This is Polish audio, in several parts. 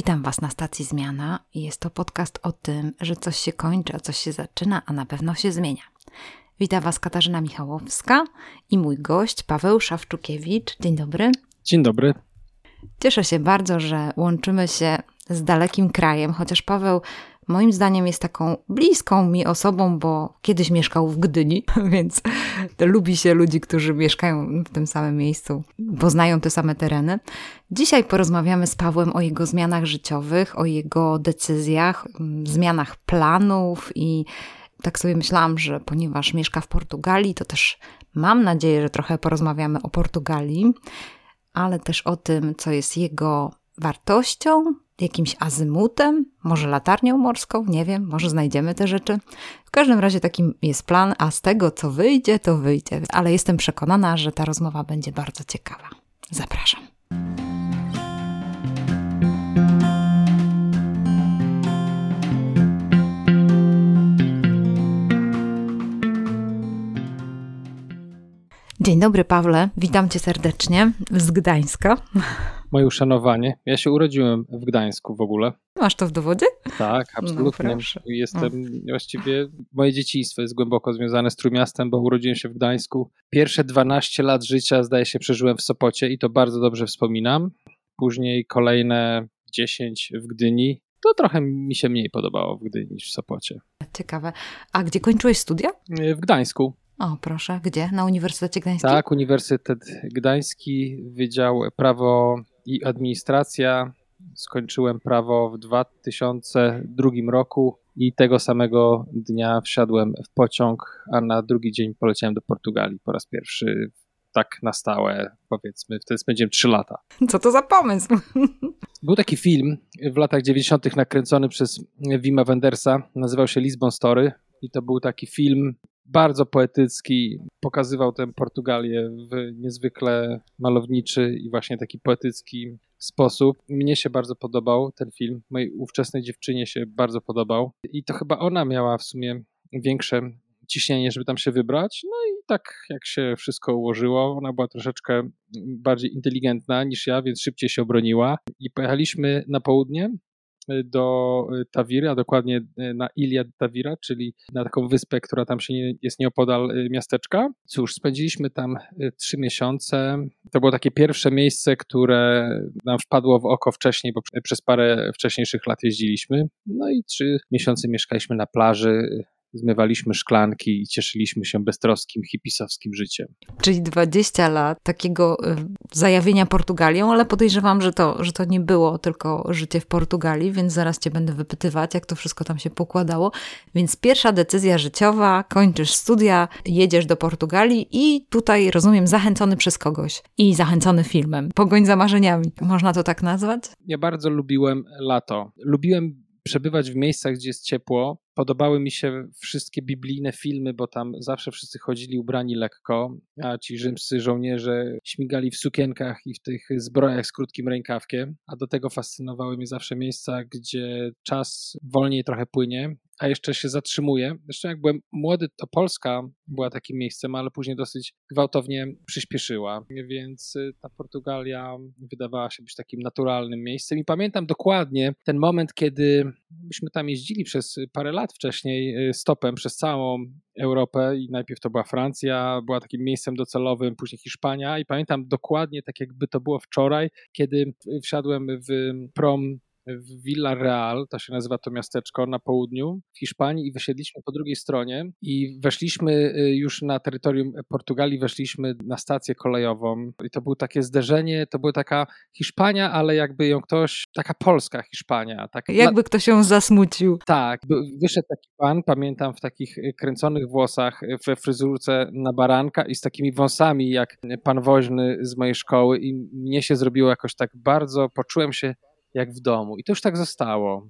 Witam Was na stacji Zmiana jest to podcast o tym, że coś się kończy, a coś się zaczyna, a na pewno się zmienia. Witam Was Katarzyna Michałowska i mój gość Paweł Szawczukiewicz. Dzień dobry. Dzień dobry. Cieszę się bardzo, że łączymy się z dalekim krajem, chociaż Paweł moim zdaniem jest taką bliską mi osobą, bo kiedyś mieszkał w Gdyni, więc lubi się ludzi, którzy mieszkają w tym samym miejscu, bo znają te same tereny. Dzisiaj porozmawiamy z Pawłem o jego zmianach życiowych, o jego decyzjach, zmianach planów i tak sobie myślałam, że ponieważ mieszka w Portugalii, to też mam nadzieję, że trochę porozmawiamy o Portugalii, ale też o tym, co jest jego wartością, jakimś azymutem, może latarnią morską, nie wiem, może znajdziemy te rzeczy. W każdym razie takim jest plan, a z tego co wyjdzie, to wyjdzie. Ale jestem przekonana, że ta rozmowa będzie bardzo ciekawa. Zapraszam. Dzień dobry, Pawle. Witam cię serdecznie z Gdańska. Moje uszanowanie. Ja się urodziłem w Gdańsku w ogóle. Masz to w dowodzie? Tak, no absolutnie. No, Jestem właściwie, moje dzieciństwo jest głęboko związane z Trójmiastem, bo urodziłem się w Gdańsku. Pierwsze 12 lat życia, zdaje się, przeżyłem w Sopocie i to bardzo dobrze wspominam. Później kolejne 10 w Gdyni. To trochę mi się mniej podobało w Gdyni niż w Sopocie. Ciekawe. A gdzie kończyłeś studia? W Gdańsku. O, proszę, gdzie? Na Uniwersytecie Gdańskim? Tak, Uniwersytet Gdański, Wydział Prawo i Administracja. Skończyłem prawo w 2002 roku i tego samego dnia wsiadłem w pociąg, a na drugi dzień poleciałem do Portugalii po raz pierwszy tak na stałe, powiedzmy. Wtedy spędziłem 3 lata. Co to za pomysł? Był taki film w latach 90. nakręcony przez Wima Wendersa, nazywał się Lisbon Story i to był taki film bardzo poetycki, pokazywał tę Portugalię w niezwykle malowniczy i właśnie taki poetycki sposób. Mnie się bardzo podobał ten film, mojej ówczesnej dziewczynie się bardzo podobał i to chyba ona miała w sumie większe ciśnienie, żeby tam się wybrać. No i tak jak się wszystko ułożyło, ona była troszeczkę bardziej inteligentna niż ja, więc szybciej się obroniła i pojechaliśmy na południe do y, Tawiry, a dokładnie y, na Ilia Tawira, czyli na taką wyspę, która tam się nie, jest nieopodal y, miasteczka. Cóż, spędziliśmy tam trzy miesiące. To było takie pierwsze miejsce, które nam wpadło w oko wcześniej, bo przez parę wcześniejszych lat jeździliśmy. No i trzy miesiące mieszkaliśmy na plaży zmywaliśmy szklanki i cieszyliśmy się beztroskim, hipisowskim życiem. Czyli 20 lat takiego y, zajawienia Portugalią, ale podejrzewam, że to, że to nie było tylko życie w Portugalii, więc zaraz cię będę wypytywać, jak to wszystko tam się pokładało. Więc pierwsza decyzja życiowa, kończysz studia, jedziesz do Portugalii i tutaj, rozumiem, zachęcony przez kogoś i zachęcony filmem. Pogoń za marzeniami. Można to tak nazwać? Ja bardzo lubiłem lato. Lubiłem przebywać w miejscach, gdzie jest ciepło. Podobały mi się wszystkie biblijne filmy, bo tam zawsze wszyscy chodzili ubrani lekko, a ci rzymscy żołnierze śmigali w sukienkach i w tych zbrojach z krótkim rękawkiem. A do tego fascynowały mnie zawsze miejsca, gdzie czas wolniej trochę płynie, a jeszcze się zatrzymuje. Zresztą jak byłem młody, to Polska była takim miejscem, ale później dosyć gwałtownie przyspieszyła, więc y, ta Portugalia wydawała się być takim naturalnym miejscem. I pamiętam dokładnie ten moment, kiedy myśmy tam jeździli przez parę lat wcześniej y, stopem przez całą Europę i najpierw to była Francja, była takim miejscem docelowym, później Hiszpania i pamiętam dokładnie tak jakby to było wczoraj, kiedy wsiadłem w prom w Villarreal, to się nazywa to miasteczko na południu w Hiszpanii i wysiedliśmy po drugiej stronie i weszliśmy y, już na terytorium Portugalii, weszliśmy na stację kolejową i to było takie zderzenie, to była taka Hiszpania, ale jakby ją ktoś, taka polska Hiszpania. Tak, jakby na... ktoś ją zasmucił. Tak, wyszedł taki pan, pamiętam w takich y, kręconych włosach, y, we fryzurce na baranka i z takimi wąsami jak pan woźny z mojej szkoły i mnie się zrobiło jakoś tak bardzo, poczułem się jak w domu. I to już tak zostało.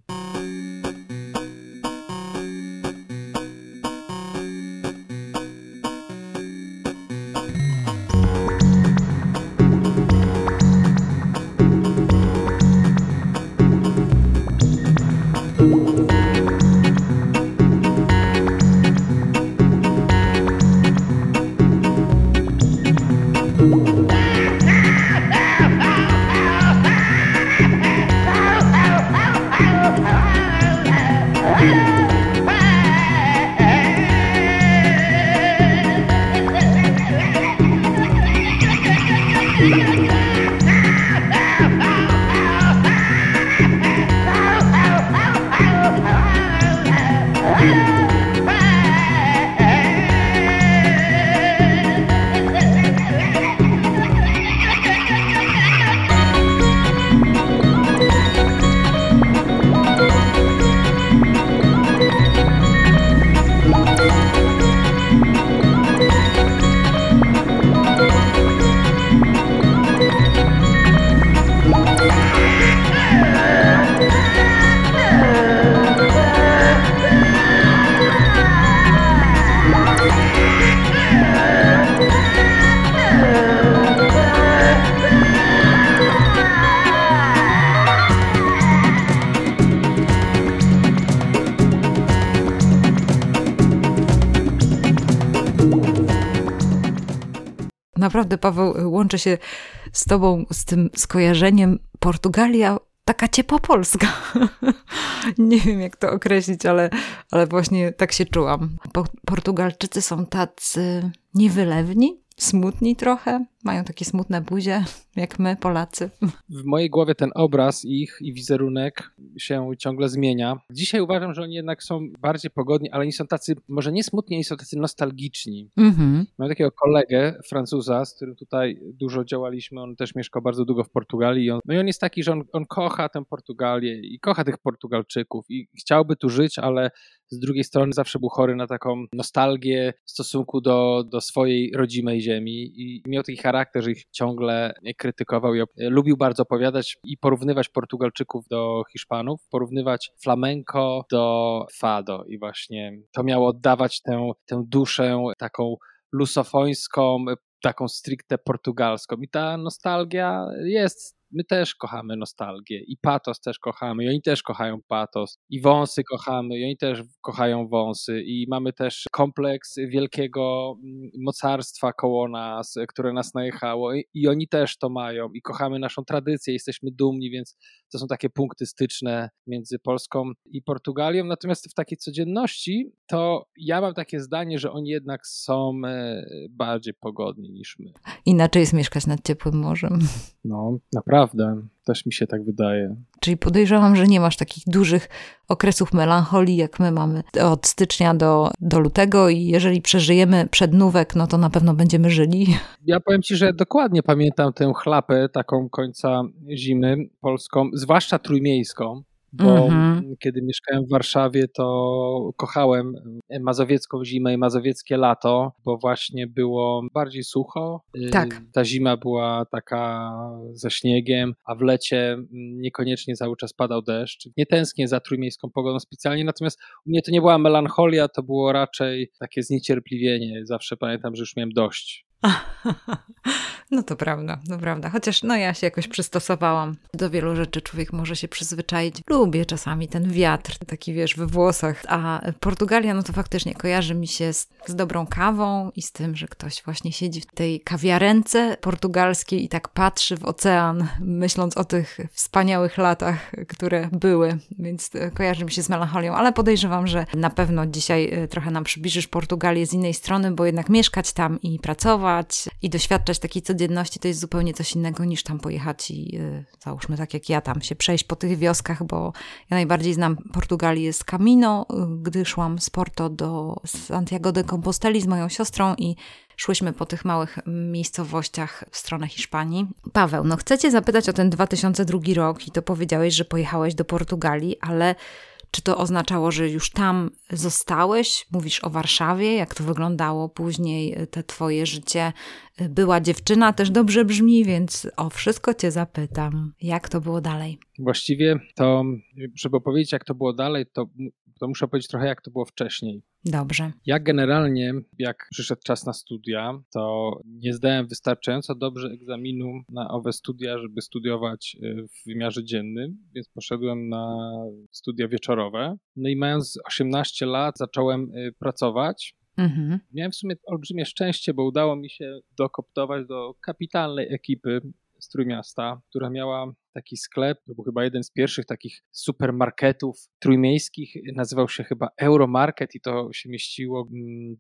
Paweł, łączę się z tobą z tym skojarzeniem Portugalia taka ciepła Polska. Nie wiem, jak to określić, ale, ale właśnie tak się czułam. Po, Portugalczycy są tacy niewylewni, smutni trochę, mają takie smutne buzie, jak my, Polacy. W mojej głowie ten obraz ich i wizerunek się ciągle zmienia. Dzisiaj uważam, że oni jednak są bardziej pogodni, ale oni są tacy, może nie smutni, oni są tacy nostalgiczni. Mhm. Mam takiego kolegę, Francuza, z którym tutaj dużo działaliśmy, on też mieszkał bardzo długo w Portugalii. I on, no i on jest taki, że on, on kocha tę Portugalię i kocha tych Portugalczyków i chciałby tu żyć, ale z drugiej strony zawsze był chory na taką nostalgię w stosunku do, do swojej rodzimej ziemi i miał taki charakter, ich ciągle krytykował i lubił bardzo opowiadać i porównywać Portugalczyków do Hiszpanów, porównywać flamenco do fado. I właśnie to miało oddawać tę, tę duszę taką lusofońską, taką stricte portugalską. I ta nostalgia jest my też kochamy nostalgię i patos też kochamy i oni też kochają patos i wąsy kochamy i oni też kochają wąsy i mamy też kompleks wielkiego mm, mocarstwa koło nas, które nas najechało i, i oni też to mają i kochamy naszą tradycję, jesteśmy dumni, więc to są takie punkty styczne między Polską i Portugalią, natomiast w takiej codzienności to ja mam takie zdanie, że oni jednak są e, bardziej pogodni niż my. Inaczej jest mieszkać nad ciepłym morzem. No, naprawdę. Też mi się tak wydaje. Czyli podejrzewam, że nie masz takich dużych okresów melancholii, jak my mamy od stycznia do, do lutego i jeżeli przeżyjemy przednówek, no to na pewno będziemy żyli. Ja powiem ci, że dokładnie pamiętam tę chlapę taką końca zimy polską, zwłaszcza trójmiejską bo mm-hmm. kiedy mieszkałem w Warszawie, to kochałem mazowiecką zimę i mazowieckie lato, bo właśnie było bardziej sucho. Y, tak. Ta zima była taka ze śniegiem, a w lecie niekoniecznie cały czas padał deszcz. Nie tęsknię za trójmiejską pogodą specjalnie, natomiast u mnie to nie była melancholia, to było raczej takie zniecierpliwienie. Zawsze pamiętam, że już miałem dość. No to prawda, to prawda. Chociaż no ja się jakoś przystosowałam. Do wielu rzeczy człowiek może się przyzwyczaić. Lubię czasami ten wiatr, taki wiesz, we włosach. A Portugalia, no to faktycznie kojarzy mi się z, z dobrą kawą i z tym, że ktoś właśnie siedzi w tej kawiarence portugalskiej i tak patrzy w ocean, myśląc o tych wspaniałych latach, które były. Więc kojarzy mi się z melancholią, ale podejrzewam, że na pewno dzisiaj e, trochę nam przybliżysz Portugalię z innej strony, bo jednak mieszkać tam i pracować i doświadczać takiej codzienności to jest zupełnie coś innego niż tam pojechać i yy, załóżmy tak jak ja tam się przejść po tych wioskach, bo ja najbardziej znam Portugalii z Camino, y, gdy szłam z Porto do Santiago de Composteli z moją siostrą i szłyśmy po tych małych miejscowościach w stronę Hiszpanii. Paweł, no chcę cię zapytać o ten 2002 rok i to powiedziałeś, że pojechałeś do Portugalii, ale czy to oznaczało, że już tam zostałeś? Mówisz o Warszawie, jak to wyglądało później, y, te twoje życie. Y, była dziewczyna, też dobrze brzmi, więc o wszystko cię zapytam. Jak to było dalej? Właściwie to, żeby opowiedzieć, jak to było dalej, to to muszę powiedzieć trochę, jak to było wcześniej. Dobrze. Ja generalnie, jak przyszedł czas na studia, to nie zdałem wystarczająco dobrze egzaminu na owe studia, żeby studiować y, w wymiarze dziennym, więc poszedłem na studia wieczorowe. No i mając 18 lat, zacząłem y, pracować. Mhm. Miałem w sumie olbrzymie szczęście, bo udało mi się dokoptować do kapitalnej ekipy z Trójmiasta, która miała taki sklep, był chyba jeden z pierwszych takich supermarketów trójmiejskich, nazywał się chyba Euromarket i to się mieściło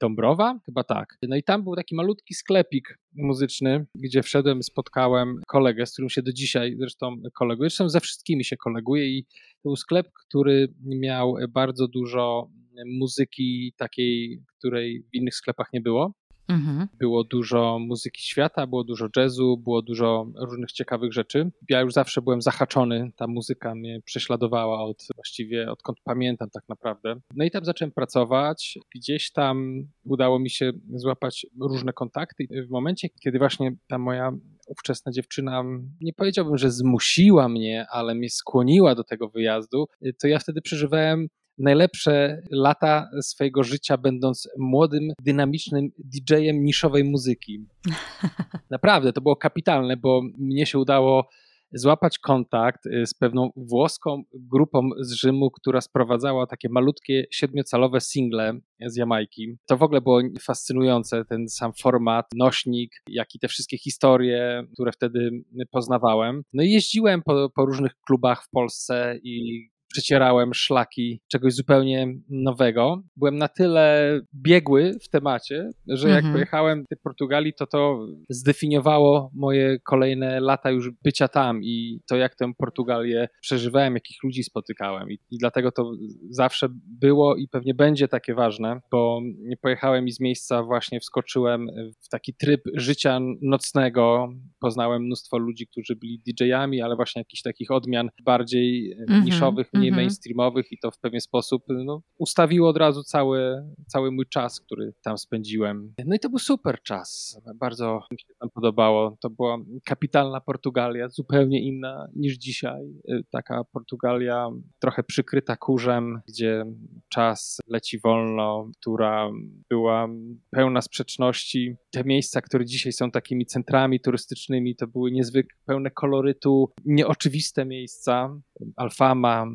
Dąbrowa, chyba tak. No i tam był taki malutki sklepik muzyczny, gdzie wszedłem, spotkałem kolegę, z którym się do dzisiaj zresztą koleguję, zresztą ze wszystkimi się koleguję i to był sklep, który miał bardzo dużo muzyki takiej, której w innych sklepach nie było. Mhm. Było dużo muzyki świata, było dużo jazzu, było dużo różnych ciekawych rzeczy. Ja już zawsze byłem zahaczony, ta muzyka mnie prześladowała od właściwie odkąd pamiętam tak naprawdę. No i tam zacząłem pracować. Gdzieś tam udało mi się złapać różne kontakty. W momencie, kiedy właśnie ta moja ówczesna dziewczyna, nie powiedziałbym, że zmusiła mnie, ale mnie skłoniła do tego wyjazdu, to ja wtedy przeżywałem najlepsze lata swojego życia, będąc młodym, dynamicznym DJ-em niszowej muzyki. Naprawdę, to było kapitalne, bo mnie się udało złapać kontakt y, z pewną włoską grupą z Rzymu, która sprowadzała takie malutkie siedmiocalowe single z Jamajki. To w ogóle było fascynujące, ten sam format, nośnik, jak i te wszystkie historie, które wtedy poznawałem. No i jeździłem po, po różnych klubach w Polsce i przecierałem szlaki czegoś zupełnie nowego. Byłem na tyle biegły w temacie, że jak mhm. pojechałem do Portugalii, to to zdefiniowało moje kolejne lata już bycia tam i to, jak tę Portugalię przeżywałem, jakich ludzi spotykałem. I, i dlatego to zawsze było i pewnie będzie takie ważne, bo nie pojechałem i z miejsca właśnie wskoczyłem w taki tryb życia nocnego. Poznałem mnóstwo ludzi, którzy byli DJ-ami, ale właśnie jakichś takich odmian bardziej mhm. niszowych, mniej -hmm. mainstreamowych i to w pewien sposób no, ustawiło od razu cały, cały mój czas, który tam spędziłem. No i to był super czas. Bardzo mi się tam podobało. To była kapitalna Portugalia, zupełnie inna niż dzisiaj. Y, taka Portugalia trochę przykryta kurzem, gdzie czas leci wolno, która była pełna sprzeczności. Te miejsca, które dzisiaj są takimi centrami turystycznymi, to były niezwykle pełne kolorytu, nieoczywiste miejsca. Alfama,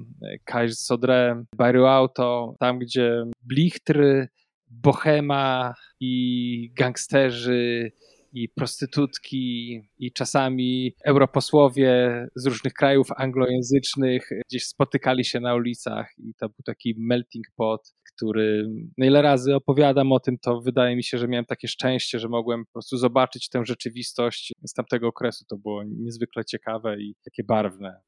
Kajs Sodre, Bairro Auto, tam gdzie blichtry, bohema i gangsterzy i prostytutki i czasami europosłowie z różnych krajów anglojęzycznych gdzieś spotykali się na ulicach i to był taki melting pot, który no ile razy opowiadam o tym, to wydaje mi się, że miałem takie szczęście, że mogłem po prostu zobaczyć tę rzeczywistość z tamtego okresu. To było niezwykle ciekawe i takie barwne.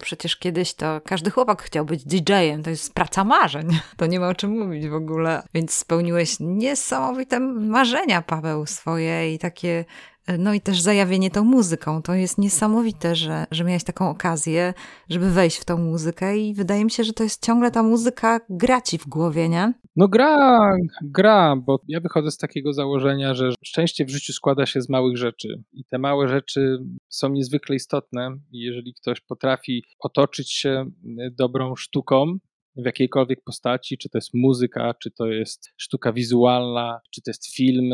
Przecież kiedyś to każdy chłopak chciał być DJ-em, to jest praca marzeń, to nie ma o czym mówić w ogóle. Więc spełniłeś niesamowite marzenia, Paweł, swoje i takie no i też zajawienie tą muzyką. To jest niesamowite, że, że miałeś taką okazję, żeby wejść w tą muzykę i wydaje mi się, że to jest ciągle ta muzyka gra ci w głowie, nie? No gra, gra, bo ja wychodzę z takiego założenia, że szczęście w życiu składa się z małych rzeczy. I te małe rzeczy są niezwykle istotne. Jeżeli ktoś potrafi otoczyć się dobrą sztuką, w jakiejkolwiek postaci, czy to jest muzyka, czy to jest sztuka wizualna, czy to jest film,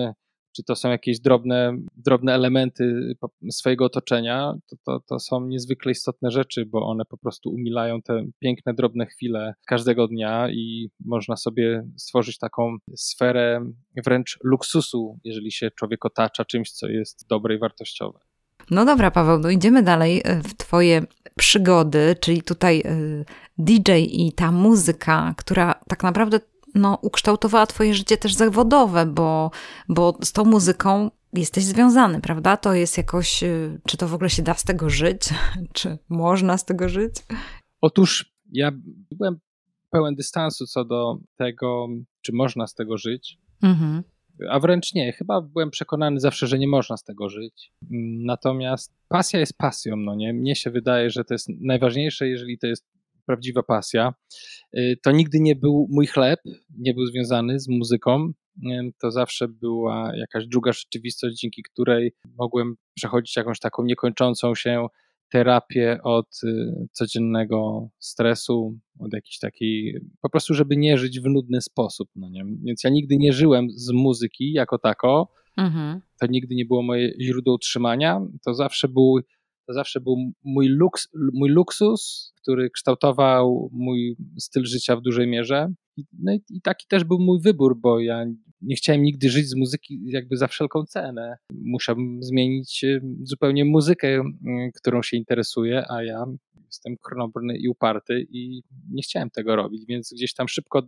czy to są jakieś drobne, drobne elementy swojego otoczenia, to, to, to są niezwykle istotne rzeczy, bo one po prostu umilają te piękne, drobne chwile każdego dnia i można sobie stworzyć taką sferę wręcz luksusu, jeżeli się człowiek otacza czymś, co jest dobre i wartościowe. No dobra, Paweł, no idziemy dalej e, w Twoje przygody, czyli tutaj e, DJ i ta muzyka, która tak naprawdę no, ukształtowała twoje życie też zawodowe, bo, bo z tą muzyką jesteś związany, prawda? To jest jakoś, y, czy to w ogóle się da z tego żyć? Czy można z tego żyć? Otóż ja byłem pełen dystansu co do tego, czy można z tego żyć. Mhm. A wręcz nie, chyba byłem przekonany zawsze, że nie można z tego żyć. Natomiast pasja jest pasją, no nie? Mnie się wydaje, że to jest najważniejsze, jeżeli to jest prawdziwa pasja. Y, to nigdy nie był mój chleb, nie był związany z muzyką. Y, to zawsze była jakaś druga rzeczywistość, dzięki której mogłem przechodzić jakąś taką niekończącą się terapię od y, codziennego stresu, od jakiejś takiej, po prostu, żeby nie żyć w nudny sposób. No nie? Więc ja nigdy nie żyłem z muzyki jako tako. Mhm. To nigdy nie było moje źródło utrzymania. To zawsze był to zawsze był mój, luks, mój luksus, który kształtował mój styl życia w dużej mierze. No i, i, taki też był mój wybór, bo ja nie chciałem nigdy żyć z muzyki jakby za wszelką cenę. Musiałbym zmienić y, zupełnie muzykę, y, którą się interesuję, a ja jestem chronobrny i uparty i nie chciałem tego robić, więc gdzieś tam szybko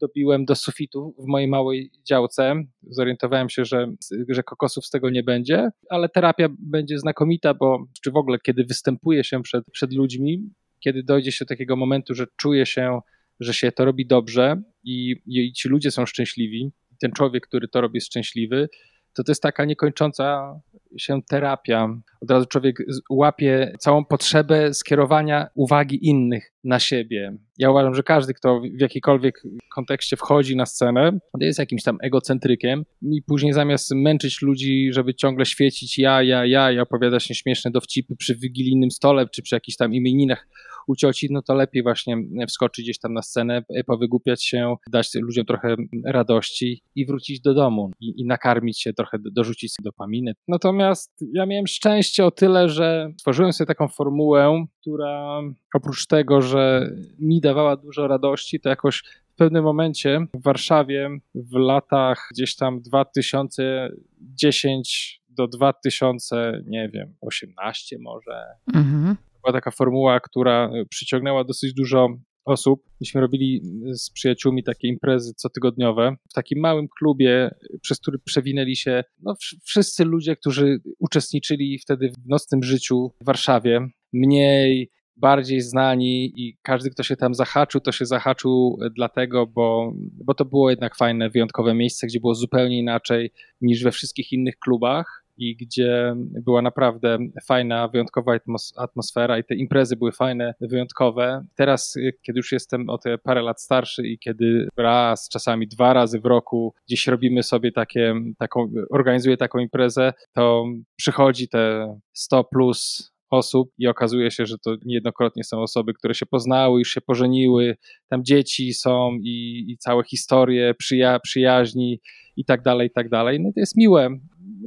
dobiłem do sufitu w mojej małej działce. Zorientowałem się, że, że kokosów z tego nie będzie, ale terapia będzie znakomita, bo czy w ogóle kiedy występuje się przed, przed ludźmi, kiedy dojdzie się do takiego momentu, że czuje się, że się to robi dobrze i, i ci ludzie są szczęśliwi, ten człowiek, który to robi, jest szczęśliwy, to to jest taka niekończąca się terapia. Od razu człowiek łapie całą potrzebę skierowania uwagi innych na siebie. Ja uważam, że każdy, kto w jakikolwiek kontekście wchodzi na scenę, jest jakimś tam egocentrykiem i później zamiast męczyć ludzi, żeby ciągle świecić ja, ja, ja i opowiadać nieśmieszne dowcipy przy wigilijnym stole czy przy jakichś tam imieninach u cioci, no to lepiej właśnie wskoczyć gdzieś tam na scenę, powygłupiać się, dać ludziom trochę radości i wrócić do domu i, i nakarmić się trochę, dorzucić dopaminy. Natomiast ja miałem szczęście o tyle, że stworzyłem sobie taką formułę, która oprócz tego, że mi dawała dużo radości, to jakoś w pewnym momencie w Warszawie w latach gdzieś tam 2010 do 2000, nie wiem, 18 może. Mhm. Była taka formuła, która przyciągnęła dosyć dużo osób. Myśmy robili z przyjaciółmi takie imprezy cotygodniowe w takim małym klubie, przez który przewinęli się no, wszyscy ludzie, którzy uczestniczyli wtedy w nocnym życiu w Warszawie. Mniej, bardziej znani i każdy, kto się tam zahaczył, to się zahaczył dlatego, bo, bo to było jednak fajne, wyjątkowe miejsce, gdzie było zupełnie inaczej niż we wszystkich innych klubach i gdzie była naprawdę fajna, wyjątkowa atmosfera i te imprezy były fajne, wyjątkowe. Teraz, kiedy już jestem o te parę lat starszy i kiedy raz, czasami dwa razy w roku gdzieś robimy sobie takie, taką, organizuję taką imprezę, to przychodzi te 100 plus osób i okazuje się, że to niejednokrotnie są osoby, które się poznały, już się pożeniły, tam dzieci są i, i całe historie przyja przyjaźni i tak dalej, i tak dalej. No to jest miłe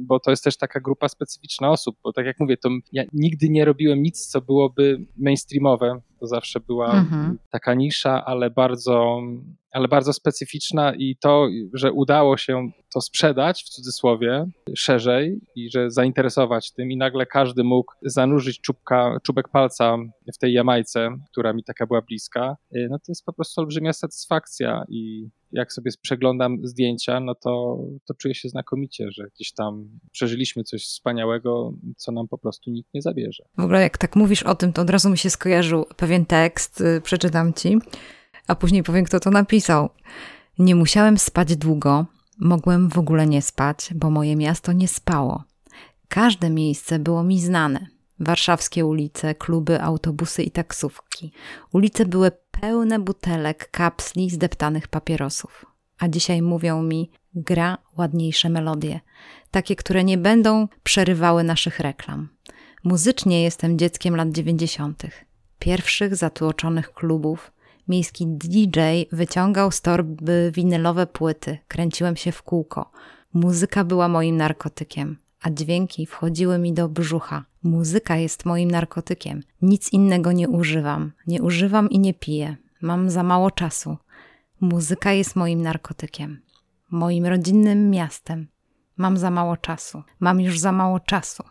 bo to jest też taka grupa specyficzna osób, bo tak jak mówię, to ja nigdy nie robiłem nic, co byłoby mainstreamowe. To zawsze była mhm. taka nisza, ale bardzo, ale bardzo specyficzna i to, że udało się to sprzedać w cudzysłowie szerzej i że zainteresować tym i nagle każdy mógł zanurzyć czubka, czubek palca w tej Jamajce, która mi taka była bliska, y, no to jest po prostu olbrzymia satysfakcja i jak sobie przeglądam zdjęcia, no to, to czuję się znakomicie, że gdzieś tam przeżyliśmy coś wspaniałego, co nam po prostu nikt nie zabierze. W ogóle jak tak mówisz o tym, to od razu mi się skojarzył pewien tekst, y, przeczytam ci, a później powiem, kto to napisał. Nie musiałem spać długo, mogłem w ogóle nie spać, bo moje miasto nie spało. Każde miejsce było mi znane. Warszawskie ulice, kluby, autobusy i taksówki. Ulice były pełne butelek, kapsli, zdeptanych papierosów. A dzisiaj mówią mi, gra ładniejsze melodie, takie, które nie będą przerywały naszych reklam. Muzycznie jestem dzieckiem lat dziewięćdziesiątych, pierwszych zatłoczonych klubów. Miejski DJ wyciągał z torby winylowe płyty, kręciłem się w kółko. Muzyka była moim narkotykiem a dźwięki wchodziły mi do brzucha. Muzyka jest moim narkotykiem. Nic innego nie używam. Nie używam i nie piję. Mam za mało czasu. Muzyka jest moim narkotykiem. Moim rodzinnym miastem. Mam za mało czasu. Mam już za mało czasu.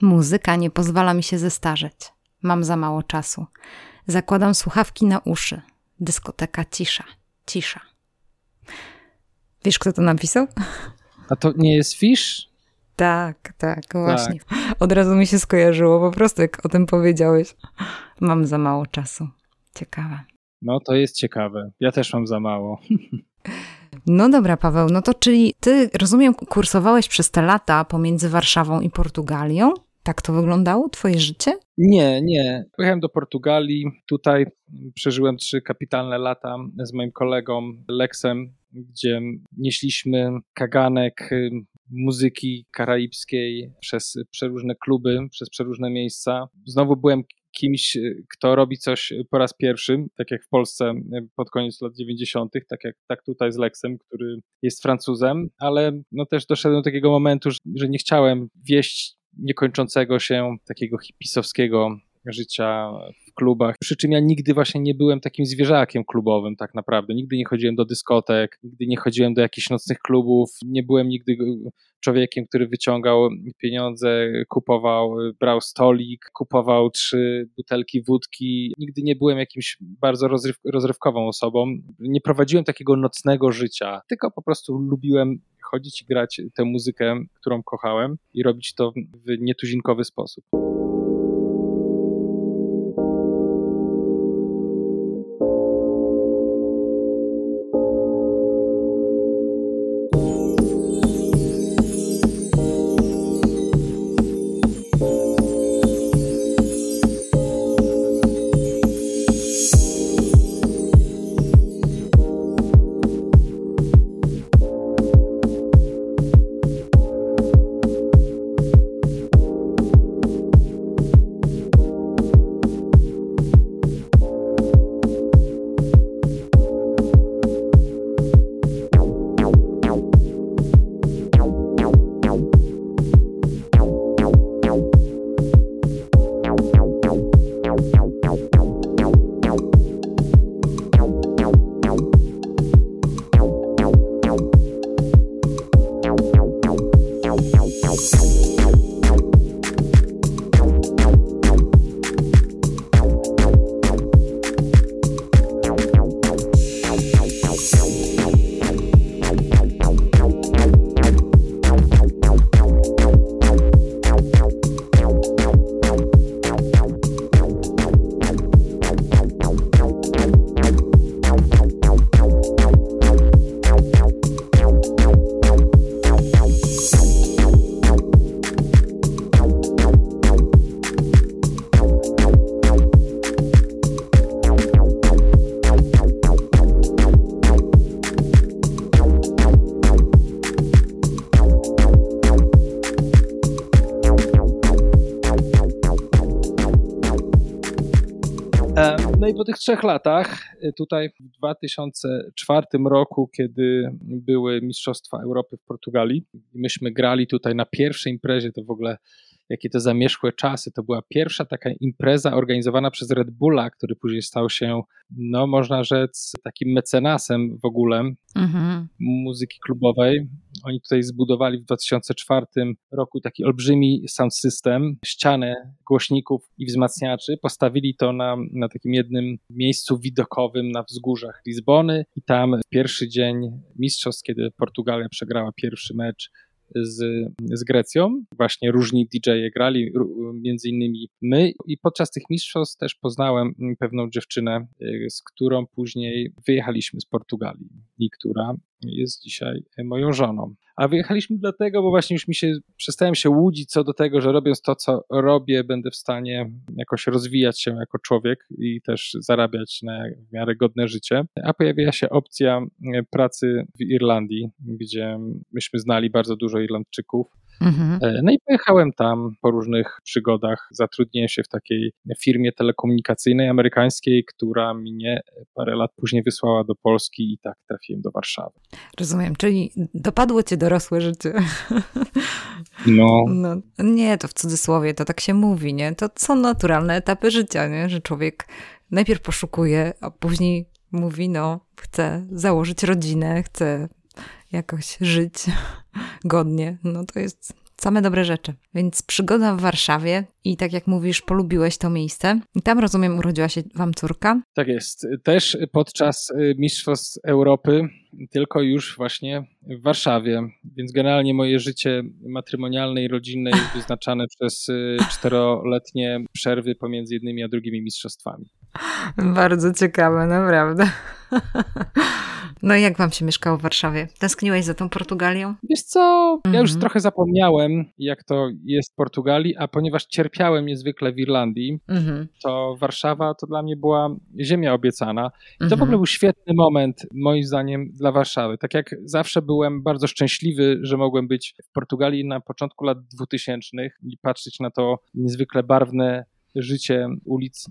Muzyka nie pozwala mi się zestarzeć. Mam za mało czasu. Zakładam słuchawki na uszy. Dyskoteka cisza. Cisza. Wiesz, kto to napisał? A to nie jest Fish? Tak, tak, właśnie. Tak. Od razu mi się skojarzyło, po prostu jak o tym powiedziałeś. Mam za mało czasu. Ciekawe. No to jest ciekawe. Ja też mam za mało. No dobra, Paweł, no to czyli ty, rozumiem, kursowałeś przez te lata pomiędzy Warszawą i Portugalią? Tak to wyglądało, twoje życie? Nie, nie. Pojechałem do Portugalii. Tutaj przeżyłem trzy kapitalne lata z moim kolegą Lexem, gdzie nieśliśmy kaganek muzyki karaibskiej przez przeróżne kluby, przez przeróżne miejsca. Znowu byłem kimś, kto robi coś po raz pierwszy, tak jak w Polsce pod koniec lat 90., tak jak tak tutaj z Lexem, który jest Francuzem, ale no też doszedłem do takiego momentu, że, że nie chciałem wieść niekończącego się takiego hipisowskiego życia w klubach. Przy czym ja nigdy właśnie nie byłem takim zwierzakiem klubowym, tak naprawdę. Nigdy nie chodziłem do dyskotek, nigdy nie chodziłem do jakichś nocnych klubów, nie byłem nigdy człowiekiem, który wyciągał pieniądze, kupował, brał stolik, kupował trzy butelki wódki. Nigdy nie byłem jakimś bardzo rozryw rozrywkową osobą. Nie prowadziłem takiego nocnego życia, tylko po prostu lubiłem chodzić i grać tę muzykę, którą kochałem i robić to w nietuzinkowy sposób. No i po tych trzech latach, y, tutaj w 2004 roku, kiedy były Mistrzostwa Europy w Portugalii, myśmy grali tutaj na pierwszej imprezie, to w ogóle jakie to zamierzchłe czasy. To była pierwsza taka impreza organizowana przez Red Bulla, który później stał się, no można rzec, takim mecenasem w ogóle mhm. muzyki klubowej. Oni tutaj zbudowali w 2004 roku taki olbrzymi sound system, ścianę głośników i wzmacniaczy. Postawili to na, na takim jednym miejscu widokowym na wzgórzach Lizbony i tam pierwszy dzień mistrzostw, kiedy Portugalia przegrała pierwszy mecz z, z Grecją. Właśnie różni DJ-e grali, między innymi my. I podczas tych mistrzostw też poznałem pewną dziewczynę, y, z którą później wyjechaliśmy z Portugalii i która jest dzisiaj moją żoną. A wyjechaliśmy dlatego, bo właśnie już mi się przestałem się łudzić co do tego, że robiąc to, co robię, będę w stanie jakoś rozwijać się jako człowiek i też zarabiać na miarę godne życie. A pojawiła się opcja pracy w Irlandii, gdzie myśmy znali bardzo dużo Irlandczyków Mhm. E, no i pojechałem tam po różnych przygodach. Zatrudniłem się w takiej firmie telekomunikacyjnej amerykańskiej, która mnie parę lat później wysłała do Polski i tak trafiłem do Warszawy. Rozumiem, czyli dopadło cię dorosłe życie. No. no. Nie, to w cudzysłowie, to tak się mówi, nie? To są naturalne etapy życia, nie? Że człowiek najpierw poszukuje, a później mówi, no, chcę założyć rodzinę, chcę jakoś żyć godnie. No to jest same dobre rzeczy. Więc przygoda w Warszawie i tak jak mówisz, polubiłeś to miejsce. I tam rozumiem, urodziła się wam córka. Tak jest. Też podczas y, Mistrzostw Europy, tylko już właśnie w Warszawie. Więc generalnie moje życie matrymonialne i rodzinne jest wyznaczane przez y, czteroletnie przerwy pomiędzy jednymi a drugimi mistrzostwami. Bardzo ciekawe, naprawdę. No i jak wam się mieszkało w Warszawie? Tęskniłeś za tą Portugalią? Wiesz co, mhm. ja już mhm. trochę zapomniałem, jak to jest w Portugalii, a ponieważ cierpiałem niezwykle w Irlandii, mhm. to Warszawa to dla mnie była ziemia obiecana. I to mhm. w ogóle był świetny moment, moim zdaniem, dla Warszawy. Tak jak zawsze byłem bardzo szczęśliwy, że mogłem być w Portugalii na początku lat 2000 i patrzeć na to niezwykle barwne życie ulic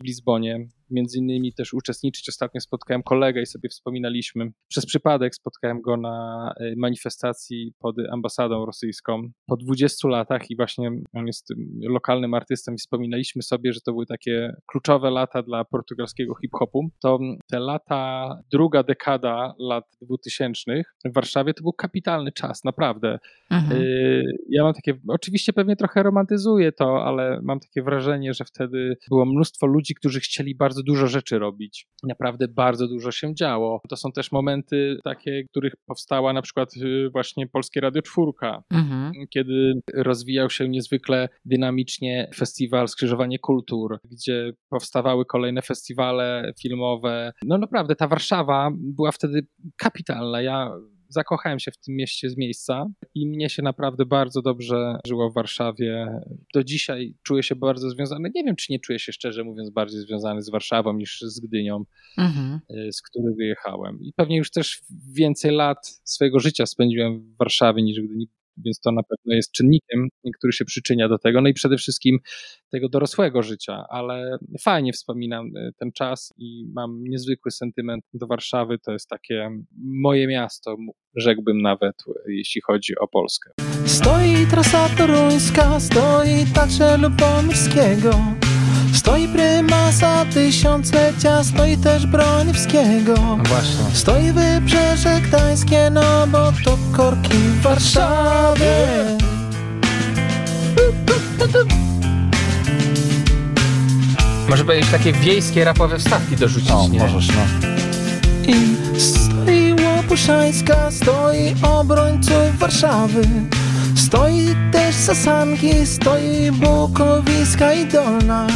w Lizbonie, między innymi też uczestniczyć. Ostatnio spotkałem kolegę i sobie wspominaliśmy. Przez przypadek spotkałem go na e, manifestacji pod ambasadą rosyjską po 20 latach i właśnie on jest lokalnym artystą i wspominaliśmy sobie, że to były takie kluczowe lata dla portugalskiego hip-hopu. To te lata, druga dekada lat 2000 w Warszawie to był kapitalny czas, naprawdę. Mhm. Y, ja mam takie, oczywiście pewnie trochę romantyzuję to, ale mam takie wrażenie, że wtedy było mnóstwo ludzi, którzy chcieli bardzo dużo rzeczy robić. Naprawdę bardzo dużo się działo. To są też momenty takie, których powstała na przykład y, właśnie Polskie Radio Czwórka, mhm. kiedy rozwijał się niezwykle dynamicznie festiwal Skrzyżowanie Kultur, gdzie powstawały kolejne festiwale filmowe. No naprawdę ta Warszawa była wtedy kapitalna. Ja zakochałem się w tym mieście z miejsca i mnie się naprawdę bardzo dobrze żyło w Warszawie. Do dzisiaj czuję się bardzo związany. Nie wiem, czy nie czuję się szczerze mówiąc bardziej związany z Warszawą niż z Gdynią, mhm. Y, z której wyjechałem. I pewnie już też więcej lat swojego życia spędziłem w Warszawie niż w Gdyni więc to na pewno jest czynnikiem, który się przyczynia do tego. No i przede wszystkim tego dorosłego życia, ale fajnie wspominam y, ten czas i mam niezwykły sentyment do Warszawy. To jest takie moje miasto, rzekłbym nawet, jeśli chodzi o Polskę. Stoi trasa toruńska, stoi także Lubomirskiego. Stoi prymasa tysiąclecia, stoi też Broniewskiego. No właśnie. Stoi wybrzeże gdańskie, no bo to korki w Warszawie. Może powiedzieć takie wiejskie rapowe wstawki dorzucić, no, nie? możesz, no. I stoi Łopuszańska, stoi obrońców Warszawy. Stoi też Sasanki, stoi Bukowiska i Dolna.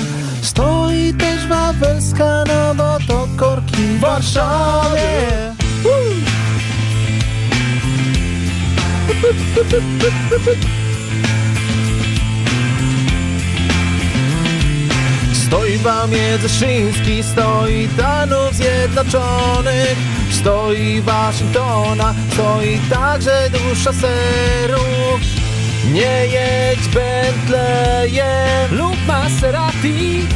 Stoi też Wawelska, no bo to korki w Warszawie. Stoi Wamie Zeszyński, stoi Danów Zjednoczonych. Stoi Waszyngtona, stoi także dusza serów Nie jedź Bentleyem lub Maserati.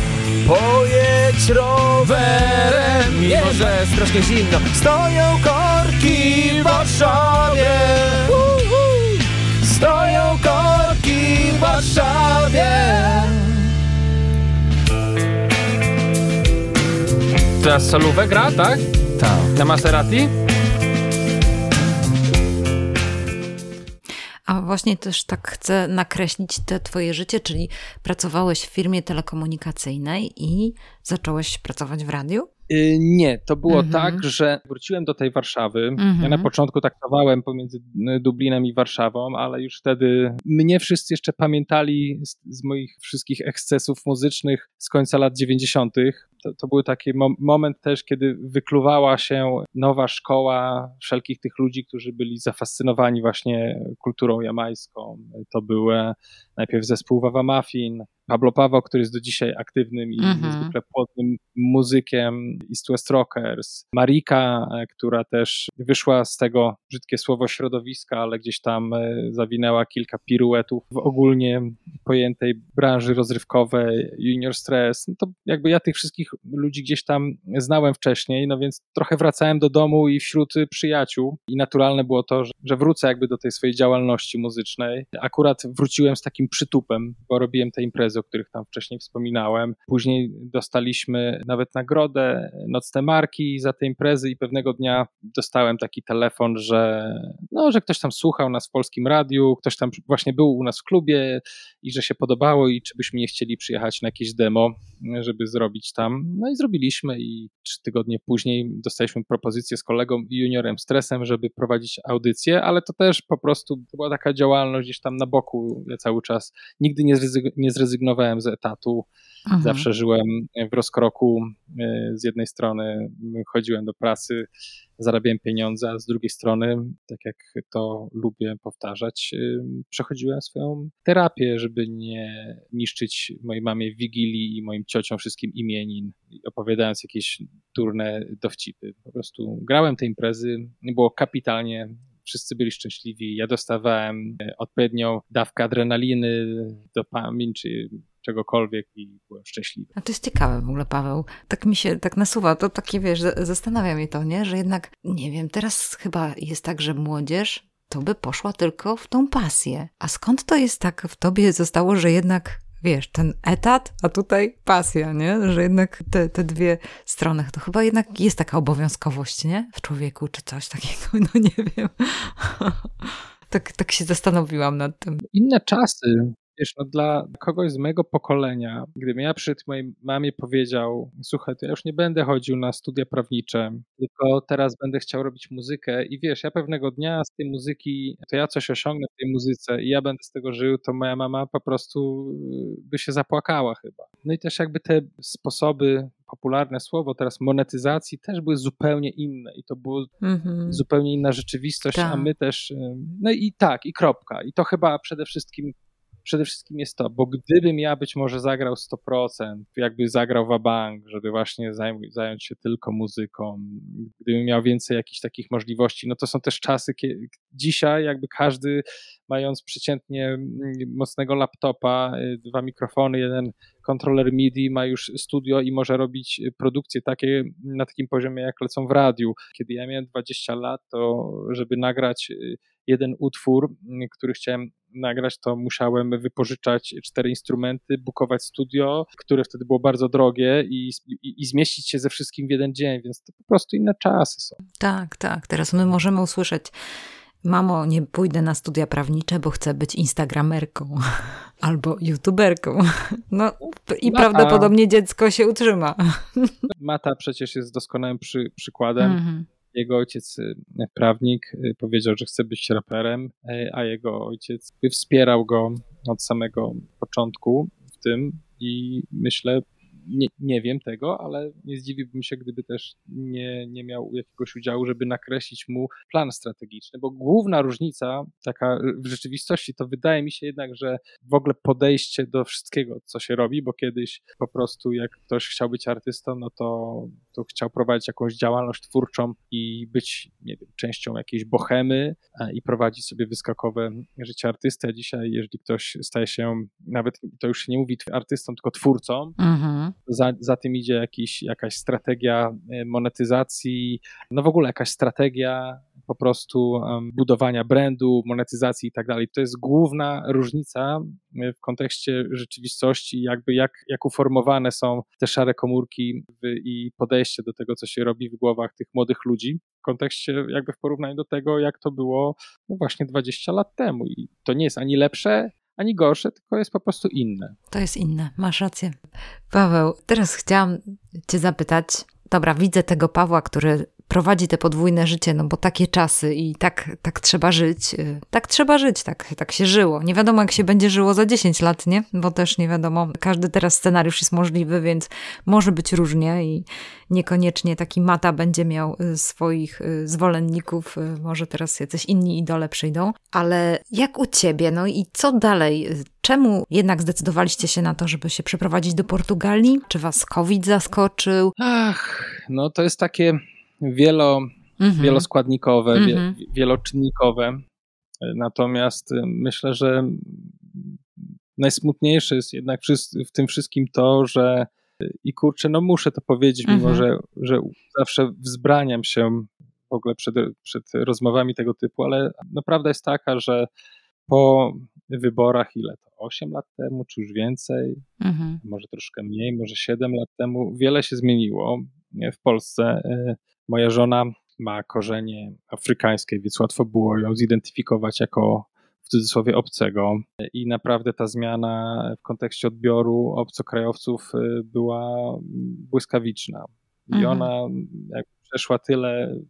Pojedź rowerem, mimo że strasznie zimno. Stoją korki w Warszawie. Stoją korki w Warszawie Teraz solówę gra, tak? Tak. Na Maserati? A właśnie też tak chcę nakreślić te twoje życie, czyli pracowałeś w firmie telekomunikacyjnej i zacząłeś pracować w radiu? Y, nie, to było mm -hmm. tak, że wróciłem do tej Warszawy. Mm -hmm. Ja na mhm. początku taktowałem pomiędzy y, Dublinem i Warszawą, ale już wtedy mnie wszyscy jeszcze pamiętali z, z moich wszystkich ekscesów muzycznych z końca lat 90 to, to był taki mo moment też, kiedy wykluwała się nowa szkoła wszelkich tych ludzi, którzy byli zafascynowani właśnie kulturą jamańską. To były najpierw zespół Wawa Muffin, Pablo Paweł, który jest do dzisiaj aktywnym i -hmm. niezwykle płodnym muzykiem, East West Rockers, Marika, e, która też wyszła z tego, brzydkie słowo, środowiska, ale gdzieś tam e, zawinęła kilka piruetów w ogólnie pojętej branży rozrywkowej, Junior Stress. No to jakby ja tych wszystkich ludzi gdzieś tam znałem wcześniej, no więc trochę wracałem do domu i wśród przyjaciół i naturalne było to, że, że wrócę jakby do tej swojej działalności muzycznej. Akurat wróciłem z takim przytupem, bo robiłem te imprezy, o których tam wcześniej wspominałem. Później dostaliśmy nawet nagrodę, nocne marki za te imprezy i pewnego dnia dostałem taki telefon, że no, że ktoś tam słuchał nas w polskim radiu, ktoś tam właśnie był u nas w klubie i że się podobało i czy byśmy nie chcieli przyjechać na jakieś demo, żeby zrobić tam. No i zrobiliśmy i trzy tygodnie później dostaliśmy propozycję z kolegą juniorem Stresem, żeby prowadzić audycję, ale to też po prostu była taka działalność gdzieś tam na boku ja cały czas. Nigdy nie, nie zrezygnowałem z etatu. Mhm. Zawsze żyłem w rozkroku. E, z jednej strony chodziłem do pracy, zarabiałem pieniądze, a z drugiej strony, tak jak to lubię powtarzać, y, przechodziłem swoją terapię, żeby nie niszczyć mojej mamie wigilii i moim ciociom wszystkim imienin, opowiadając jakieś turne dowcipy. Po prostu grałem te imprezy, było kapitalnie, wszyscy byli szczęśliwi. Ja dostawałem e, odpowiednią dawkę adrenaliny, dopamin czy czegokolwiek i byłem szczęśliwy. A to jest ciekawe w ogóle, Paweł. Tak mi się tak nasuwa, to takie wiesz, zastanawia mnie to, nie? Że jednak, nie wiem, teraz chyba jest tak, że młodzież to by poszła tylko w tą pasję. A skąd to jest tak w tobie zostało, że jednak wiesz, ten etat, a tutaj pasja, nie? Że jednak te, te dwie strony, to chyba jednak jest taka obowiązkowość, nie? W człowieku, czy coś takiego, no nie wiem. tak, tak się zastanowiłam nad tym. Inne czasy, Wiesz, no dla kogoś z mojego pokolenia, gdybym ja przed mojej mamie powiedział, słuchaj, to ja już nie będę chodził na studia prawnicze, tylko teraz będę chciał robić muzykę i wiesz, ja pewnego dnia z tej muzyki, to ja coś osiągnę w tej muzyce i ja będę z tego żył, to moja mama po prostu y, by się zapłakała chyba. No i też jakby te sposoby popularne słowo teraz monetyzacji też były zupełnie inne i to była mm-hmm. zupełnie inna rzeczywistość, a tak. my też, y, no i tak, i kropka. I to chyba przede wszystkim przede wszystkim jest to, bo gdybym ja być może zagrał 100%, jakby zagrał w bank, żeby właśnie zająć się tylko muzyką, gdybym miał więcej jakichś takich możliwości, no to są też czasy, kiedy dzisiaj jakby każdy mając przeciętnie mm, mocnego laptopa, y, dwa mikrofony, jeden kontroler MIDI, ma już studio i może robić produkcje takie na takim poziomie, jak lecą w radiu. Kiedy ja miałem 20 lat, to żeby nagrać y, jeden utwór, mm, który chciałem nagrać, to musiałem wypożyczać cztery instrumenty, bukować studio, które wtedy było bardzo drogie i, i, i, zmieścić się ze wszystkim w jeden dzień, więc to po prostu inne czasy są. Tak, tak. Teraz my możemy usłyszeć Mamo, nie pójdę na studia prawnicze, bo chcę być instagramerką albo youtuberką. No i Mata. prawdopodobnie dziecko się utrzyma. Mata przecież jest doskonałym przy, przykładem. Mm-hmm. Jego ojciec, y, prawnik, y, powiedział, że chce być raperem, y, a jego ojciec wspierał go od samego początku w tym i myślę, nie, nie wiem tego, ale nie zdziwiłbym się, gdyby też nie, nie miał jakiegoś udziału, żeby nakreślić mu plan strategiczny, bo główna różnica taka w rzeczywistości to wydaje mi się jednak, że w ogóle podejście do wszystkiego, co się robi, bo kiedyś po prostu jak ktoś chciał być artystą, no to, to chciał prowadzić jakąś działalność twórczą i być, nie wiem, częścią jakiejś bohemy i prowadzić sobie wyskakowe życie artysty, a dzisiaj jeżeli ktoś staje się, nawet to już się nie mówi artystą, tylko twórcą, mhm za, za tym idzie jakiś, jakaś strategia e, monetyzacji, no w ogóle jakaś strategia po prostu budowania brandu, monetyzacji i tak dalej. To jest główna różnica e, w kontekście rzeczywistości, jakby jak, jak uformowane są te szare komórki w, i podejście do tego, co się robi w głowach tych młodych ludzi w kontekście, jakby w porównaniu do tego, jak to było no właśnie 20 lat temu. I to nie jest ani lepsze, ani gorsze, tylko jest po prostu inne. To jest inne, masz rację. Paweł, teraz chciałam Cię zapytać. Dobra, widzę tego Pawła, który prowadzi te podwójne życie, no bo takie czasy i tak, tak trzeba żyć. Y, tak trzeba żyć, tak, tak się żyło. Nie wiadomo, jak się będzie żyło za 10 lat, nie? Bo też nie wiadomo. Każdy teraz scenariusz jest możliwy, więc może być różnie i niekoniecznie taki Mata będzie miał y, swoich y, zwolenników. Może teraz jacyś inni idole przyjdą. Ale jak u ciebie? No i co dalej? Czemu jednak zdecydowaliście się na to, żeby się przeprowadzić do Portugalii? Czy was COVID zaskoczył? Ach, no to jest takie wielo, mhm. wieloskładnikowe, wie, mhm. wieloczynnikowe. Natomiast y, myślę, że najsmutniejsze jest jednak w tym wszystkim to, że y, i kurczę, no muszę to powiedzieć, mimo mhm. że, że zawsze wzbraniam się w ogóle przed, przed rozmowami tego typu, ale no prawda jest taka, że po wyborach, ile to, 8 lat temu, czy już więcej, mhm. może troszkę mniej, może 7 lat temu, wiele się zmieniło w Polsce. Y, Moja żona ma korzenie afrykańskie, więc łatwo było ją zidentyfikować jako w cudzysłowie obcego. I naprawdę ta zmiana w kontekście odbioru obcokrajowców y, była błyskawiczna. I mhm. ona przeszła tyle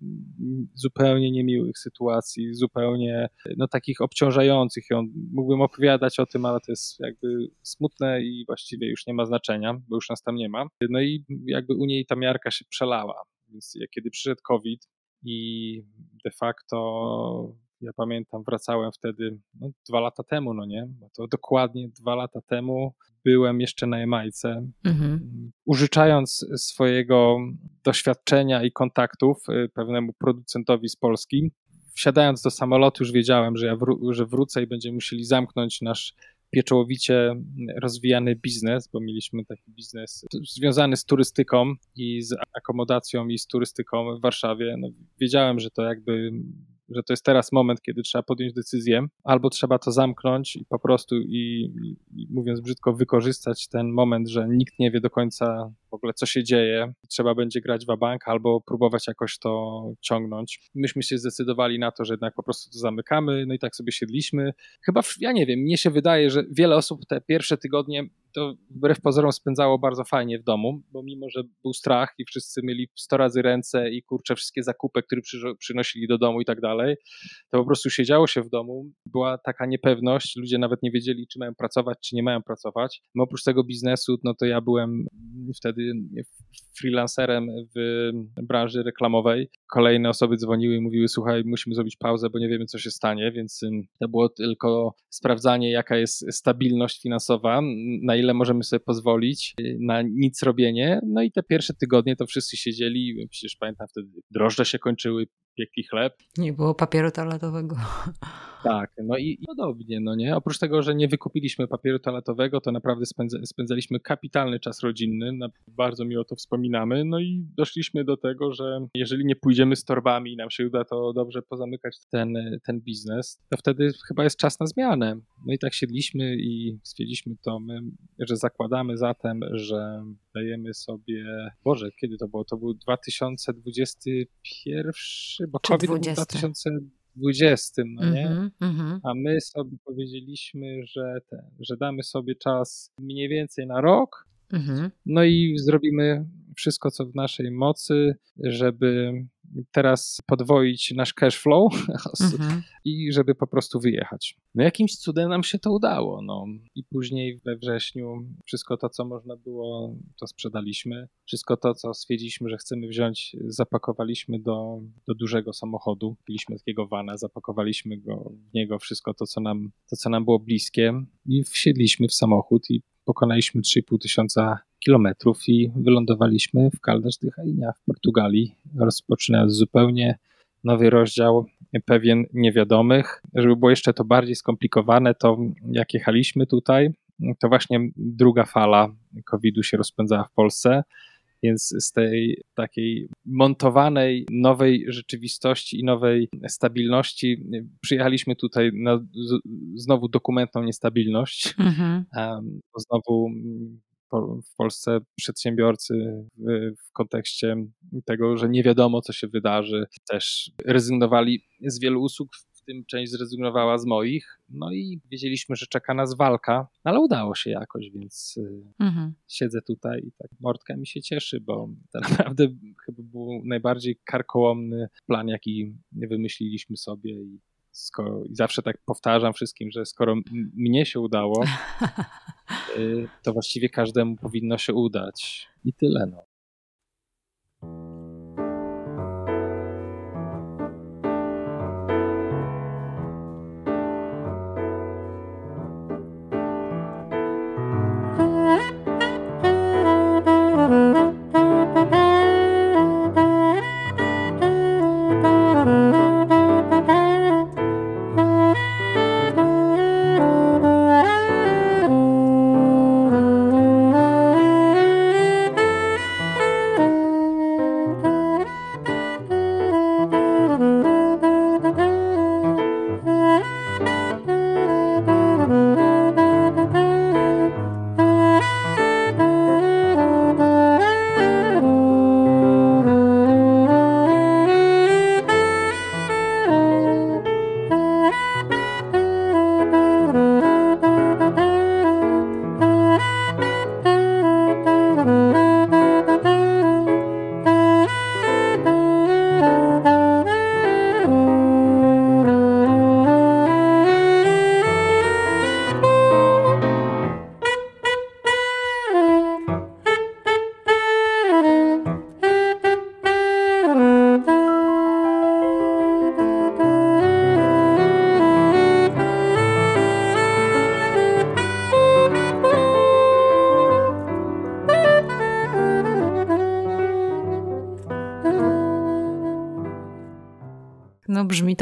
zupełnie niemiłych sytuacji, zupełnie no, takich obciążających. I on, mógłbym opowiadać o tym, ale to jest jakby smutne i właściwie już nie ma znaczenia, bo już nas tam nie ma. No i jakby u niej ta miarka się przelała. Więc kiedy przyszedł COVID i de facto ja pamiętam, wracałem wtedy no, dwa lata temu, no nie? Bo to dokładnie dwa lata temu byłem jeszcze na Jamajce. Mhm. Użyczając swojego doświadczenia i kontaktów y, pewnemu producentowi z Polski, wsiadając do samolotu, już wiedziałem, że ja wró że wrócę i będziemy musieli zamknąć nasz pieczołowicie rozwijany biznes, bo mieliśmy taki biznes związany z turystyką i z akomodacją i z turystyką w Warszawie. No, wiedziałem, że to jakby że to jest teraz moment, kiedy trzeba podjąć decyzję, albo trzeba to zamknąć i po prostu i, i, mówiąc brzydko, wykorzystać ten moment, że nikt nie wie do końca w ogóle, co się dzieje. Trzeba będzie grać w bank albo próbować jakoś to ciągnąć. Myśmy się zdecydowali na to, że jednak po prostu to zamykamy, no i tak sobie siedliśmy. Chyba, ja nie wiem, mnie się wydaje, że wiele osób te pierwsze tygodnie to wbrew pozorom spędzało bardzo fajnie w domu, bo mimo, że był strach i wszyscy mieli 100 razy ręce i kurcze wszystkie zakupy, które przynosili do domu i tak dalej, to po prostu siedziało się w domu, była taka niepewność, ludzie nawet nie wiedzieli, czy mają pracować, czy nie mają pracować. No oprócz tego biznesu, no to ja byłem wtedy freelancerem w branży reklamowej. Kolejne osoby dzwoniły i mówiły, słuchaj, musimy zrobić pauzę, bo nie wiemy, co się stanie, więc to było tylko sprawdzanie, jaka jest stabilność finansowa, na ile możemy sobie pozwolić y, na nic robienie. No i te pierwsze tygodnie to wszyscy siedzieli, przecież pamiętam wtedy drożdże się kończyły, piekli chleb. Nie było papieru toaletowego. Tak, no i, i podobnie, no nie? Oprócz tego, że nie wykupiliśmy papieru toaletowego, to naprawdę spędza, spędzaliśmy kapitalny czas rodzinny, bardzo miło to wspominamy, no i doszliśmy do tego, że jeżeli nie pójdziemy z torbami i nam się uda to dobrze pozamykać ten, ten biznes, to wtedy chyba jest czas na zmianę. No i tak siedliśmy i stwierdziliśmy to my, że zakładamy zatem, że dajemy sobie, Boże, kiedy to było? To był 2021, bo COVID 20? był 2020, no nie? Mm -hmm. A my sobie powiedzieliśmy, że, te, że damy sobie czas mniej więcej na rok, mm -hmm. no i zrobimy wszystko, co w naszej mocy, żeby teraz podwoić nasz cash flow mhm. i żeby po prostu wyjechać. No jakimś cudem nam się to udało. No. I później we wrześniu wszystko to, co można było, to sprzedaliśmy. Wszystko to, co stwierdziliśmy, że chcemy wziąć, zapakowaliśmy do, do dużego samochodu. Mieliśmy takiego vana, zapakowaliśmy go, w niego wszystko to, co nam, to, co nam było bliskie i wsiedliśmy w samochód i pokonaliśmy 3,5 tysiąca kilometrów i wylądowaliśmy w Caldas de Rainha w Portugalii, rozpoczynając zupełnie nowy rozdział, pewien niewiadomych. Żeby było jeszcze to bardziej skomplikowane, to jak jechaliśmy tutaj, to właśnie druga fala COVID-u się rozpędzała w Polsce. Więc z tej takiej montowanej nowej rzeczywistości i nowej stabilności przyjechaliśmy tutaj na znowu dokumentną niestabilność. Mhm. Znowu w Polsce przedsiębiorcy w, kontekście tego, że nie wiadomo, co się wydarzy, też rezygnowali z wielu usług, w tym część zrezygnowała z moich. No i wiedzieliśmy, że czeka nas walka, ale udało się jakoś, więc y, mhm. siedzę tutaj i tak mordka mi się cieszy, bo to naprawdę chyba był najbardziej karkołomny plan, jaki wymyśliliśmy sobie i skoro, i zawsze tak powtarzam wszystkim, że skoro mnie się udało, y, to właściwie każdemu powinno się udać. I tyle. No.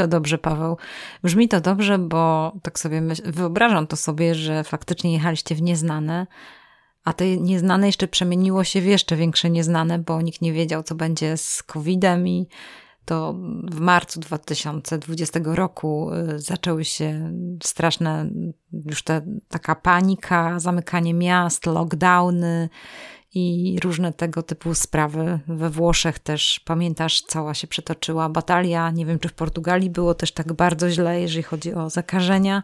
To dobrze, Paweł. Brzmi to dobrze, bo tak sobie myśl, wyobrażam to sobie, że faktycznie jechaliście w nieznane, a to nieznane jeszcze przemieniło się w jeszcze większe nieznane, bo nikt nie wiedział, co będzie z COVID-em i to w marcu 2020 roku y, zaczęły się straszne, już ta taka panika, zamykanie miast, lockdowny i różne tego typu sprawy. We Włoszech też, pamiętasz, cała się przetoczyła batalia. Nie wiem, czy w Portugalii było też tak bardzo źle, jeżeli chodzi o zakażenia,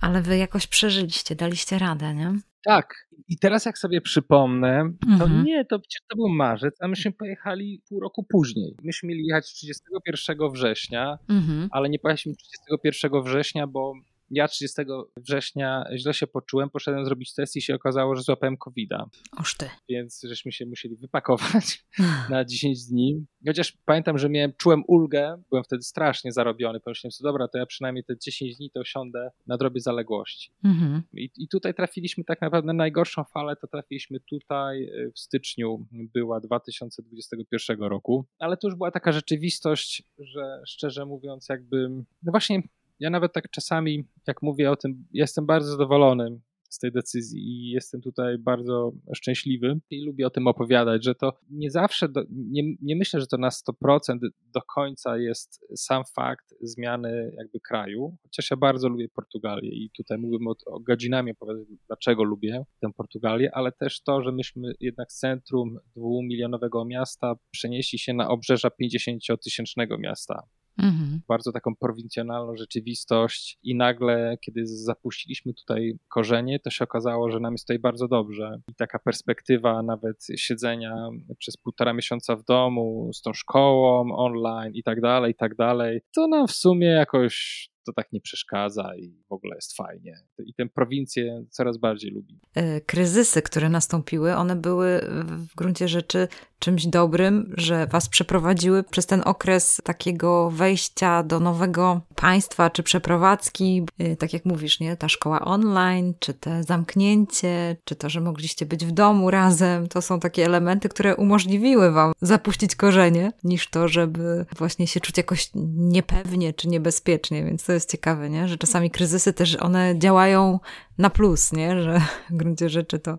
ale wy jakoś przeżyliście, daliście radę, nie? Tak. I teraz jak sobie przypomnę, to Mhm. nie, to przecież to był marzec, a myśmy pojechali pół roku później. Myśmy mieli jechać 31 września, Mhm. ale nie pojechaliśmy 31 września, bo ja 30 września źle się poczułem, poszedłem zrobić test i się okazało, że złapałem COVID-a, Oż ty. więc żeśmy się musieli wypakować na 10 dni. Chociaż pamiętam, że miałem, czułem ulgę, byłem wtedy strasznie zarobiony. Pomyślałem sobie, dobra, to ja przynajmniej te 10 dni to siądę na drobie zaległości. Mhm. I, I tutaj trafiliśmy tak naprawdę na najgorszą falę, to trafiliśmy tutaj y, w styczniu, była 2021 roku, ale to już była taka rzeczywistość, że szczerze mówiąc, jakby, no właśnie, ja nawet tak czasami, jak mówię o tym, jestem bardzo zadowolony z tej decyzji i jestem tutaj bardzo szczęśliwy i lubię o tym opowiadać, że to nie zawsze, do, nie, nie myślę, że to na 100% do końca jest sam fakt zmiany jakby kraju, chociaż ja bardzo lubię Portugalię i tutaj mógłbym o, o godzinami opowiadać, dlaczego lubię tę Portugalię, ale też to, że myśmy jednak z centrum dwumilionowego miasta przenieśli się na obrzeża 50-tysięcznego miasta Mhm. bardzo taką prowincjonalną rzeczywistość i nagle, kiedy zapuściliśmy tutaj korzenie, to się okazało, że nam jest tutaj bardzo dobrze. I taka perspektywa nawet siedzenia przez półtora miesiąca w domu z tą szkołą online i tak dalej, i tak dalej, to nam w sumie jakoś to tak nie przeszkadza i w ogóle jest fajnie. I tę prowincję coraz bardziej lubi. E, kryzysy, które nastąpiły, one były w gruncie rzeczy czymś dobrym, że was przeprowadziły przez ten okres takiego wejścia do nowego państwa, czy przeprowadzki, e, tak jak mówisz, nie? Ta szkoła online, czy te zamknięcie, czy to, że mogliście być w domu razem, to są takie elementy, które umożliwiły wam zapuścić korzenie, niż to, żeby właśnie się czuć jakoś niepewnie, czy niebezpiecznie, więc to jest ciekawe, nie? Że czasami kryzysy też one działają na plus, nie? Że w gruncie rzeczy to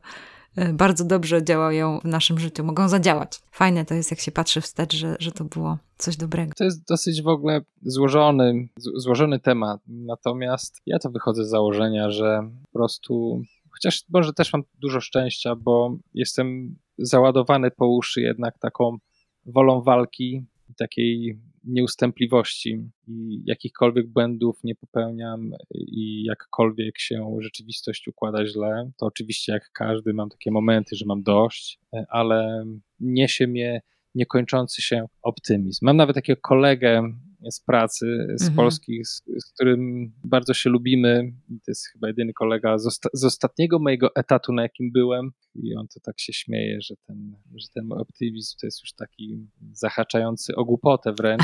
e, bardzo dobrze działają w naszym życiu, mogą zadziałać. Fajne to jest, jak się patrzy wstecz, że, że to było coś dobrego. To jest dosyć w ogóle złożony, złożony temat. Natomiast ja to wychodzę z założenia, że po prostu, chociaż może też mam dużo szczęścia, bo jestem załadowany po uszy jednak taką wolą walki takiej nieustępliwości i jakichkolwiek błędów nie popełniam i jakkolwiek się rzeczywistość układa źle, to oczywiście jak każdy mam takie momenty, że mam dość, ale niesie mnie niekończący się optymizm. Mam nawet takiego kolegę z pracy, z Mhm. Polski, z, z którym bardzo się lubimy. To jest chyba jedyny kolega z, osta- z ostatniego mojego etatu, na jakim byłem. I on to tak się śmieje, że ten, że ten optymizm to jest już taki zahaczający o głupotę wręcz.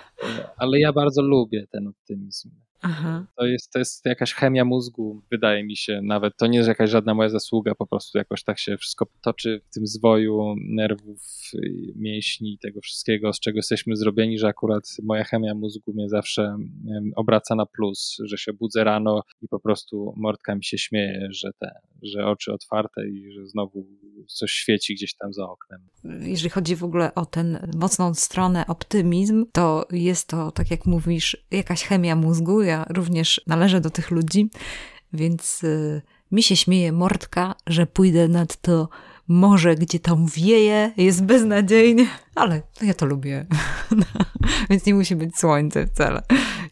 Ale ja bardzo lubię ten optymizm. Aha. To jest, to jest jakaś chemia mózgu, wydaje mi się. Nawet to nie jest jakaś żadna moja zasługa, po prostu jakoś tak się wszystko toczy w tym zwoju nerwów, mięśni i tego wszystkiego, z czego jesteśmy zrobieni, że akurat moja chemia mózgu mnie zawsze obraca na plus, że się budzę rano i po prostu mordka mi się śmieje, że te, że oczy otwarte i że znowu coś świeci gdzieś tam za oknem. jeżeli chodzi w ogóle o tę mocną stronę optymizm, to jest to, tak jak mówisz, jakaś chemia mózgu. Ja również należę do tych ludzi, więc y, mi się śmieje mordka, że pójdę nad to morze, gdzie tam wieje, jest beznadziejnie, ale ja to lubię. więc nie musi być słońce wcale.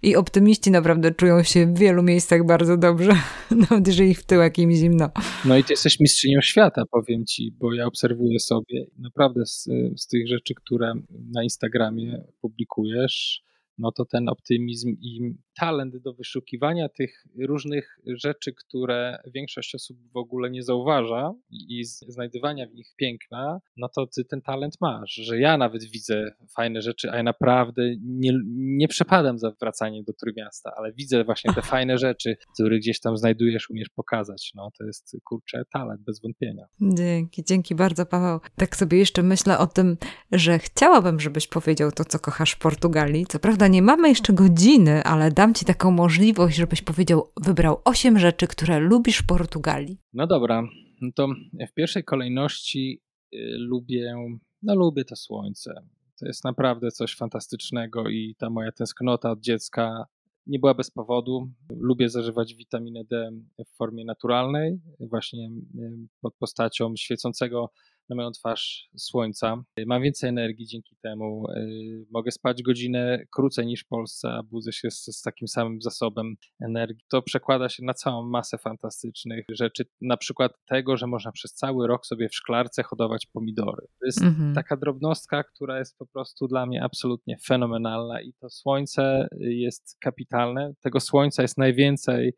I optymiści naprawdę czują się w wielu miejscach bardzo dobrze, nawet jeżeli w tyłek im zimno. No i ty jesteś mistrzynią świata, powiem ci, bo ja obserwuję sobie naprawdę z, z tych rzeczy, które na Instagramie publikujesz, no to ten optymizm i talent do wyszukiwania tych różnych rzeczy, które większość osób w ogóle nie zauważa i znajdywania w nich piękna, no to ty ten talent masz, że ja nawet widzę fajne rzeczy, a ja naprawdę nie, nie przepadam za wracaniem do Trójmiasta, ale widzę właśnie te fajne rzeczy, które gdzieś tam znajdujesz, umiesz pokazać. No to jest, kurczę, talent, bez wątpienia. Dzięki, dzięki bardzo, Paweł. Tak sobie jeszcze myślę o tym, że chciałabym, żebyś powiedział to, co kochasz w Portugalii. Co prawda nie mamy jeszcze godziny, ale dam ci taką możliwość, żebyś powiedział, wybrał osiem rzeczy, które lubisz w Portugalii. No dobra, no to w pierwszej kolejności y, lubię, no lubię to słońce. To jest naprawdę coś fantastycznego i ta moja tęsknota od dziecka nie była bez powodu. Lubię zażywać witaminę D w formie naturalnej, właśnie y, pod postacią świecącego na moją twarz słońca. Mam więcej energii dzięki temu. Y, mogę spać godzinę krócej niż w Polsce, a budzę się z, z, takim samym zasobem energii. To przekłada się na całą masę fantastycznych rzeczy, na przykład tego, że można przez cały rok sobie w szklarce hodować pomidory. To jest mhm. taka drobnostka, która jest po prostu dla mnie absolutnie fenomenalna i to słońce jest kapitalne. Tego słońca jest najwięcej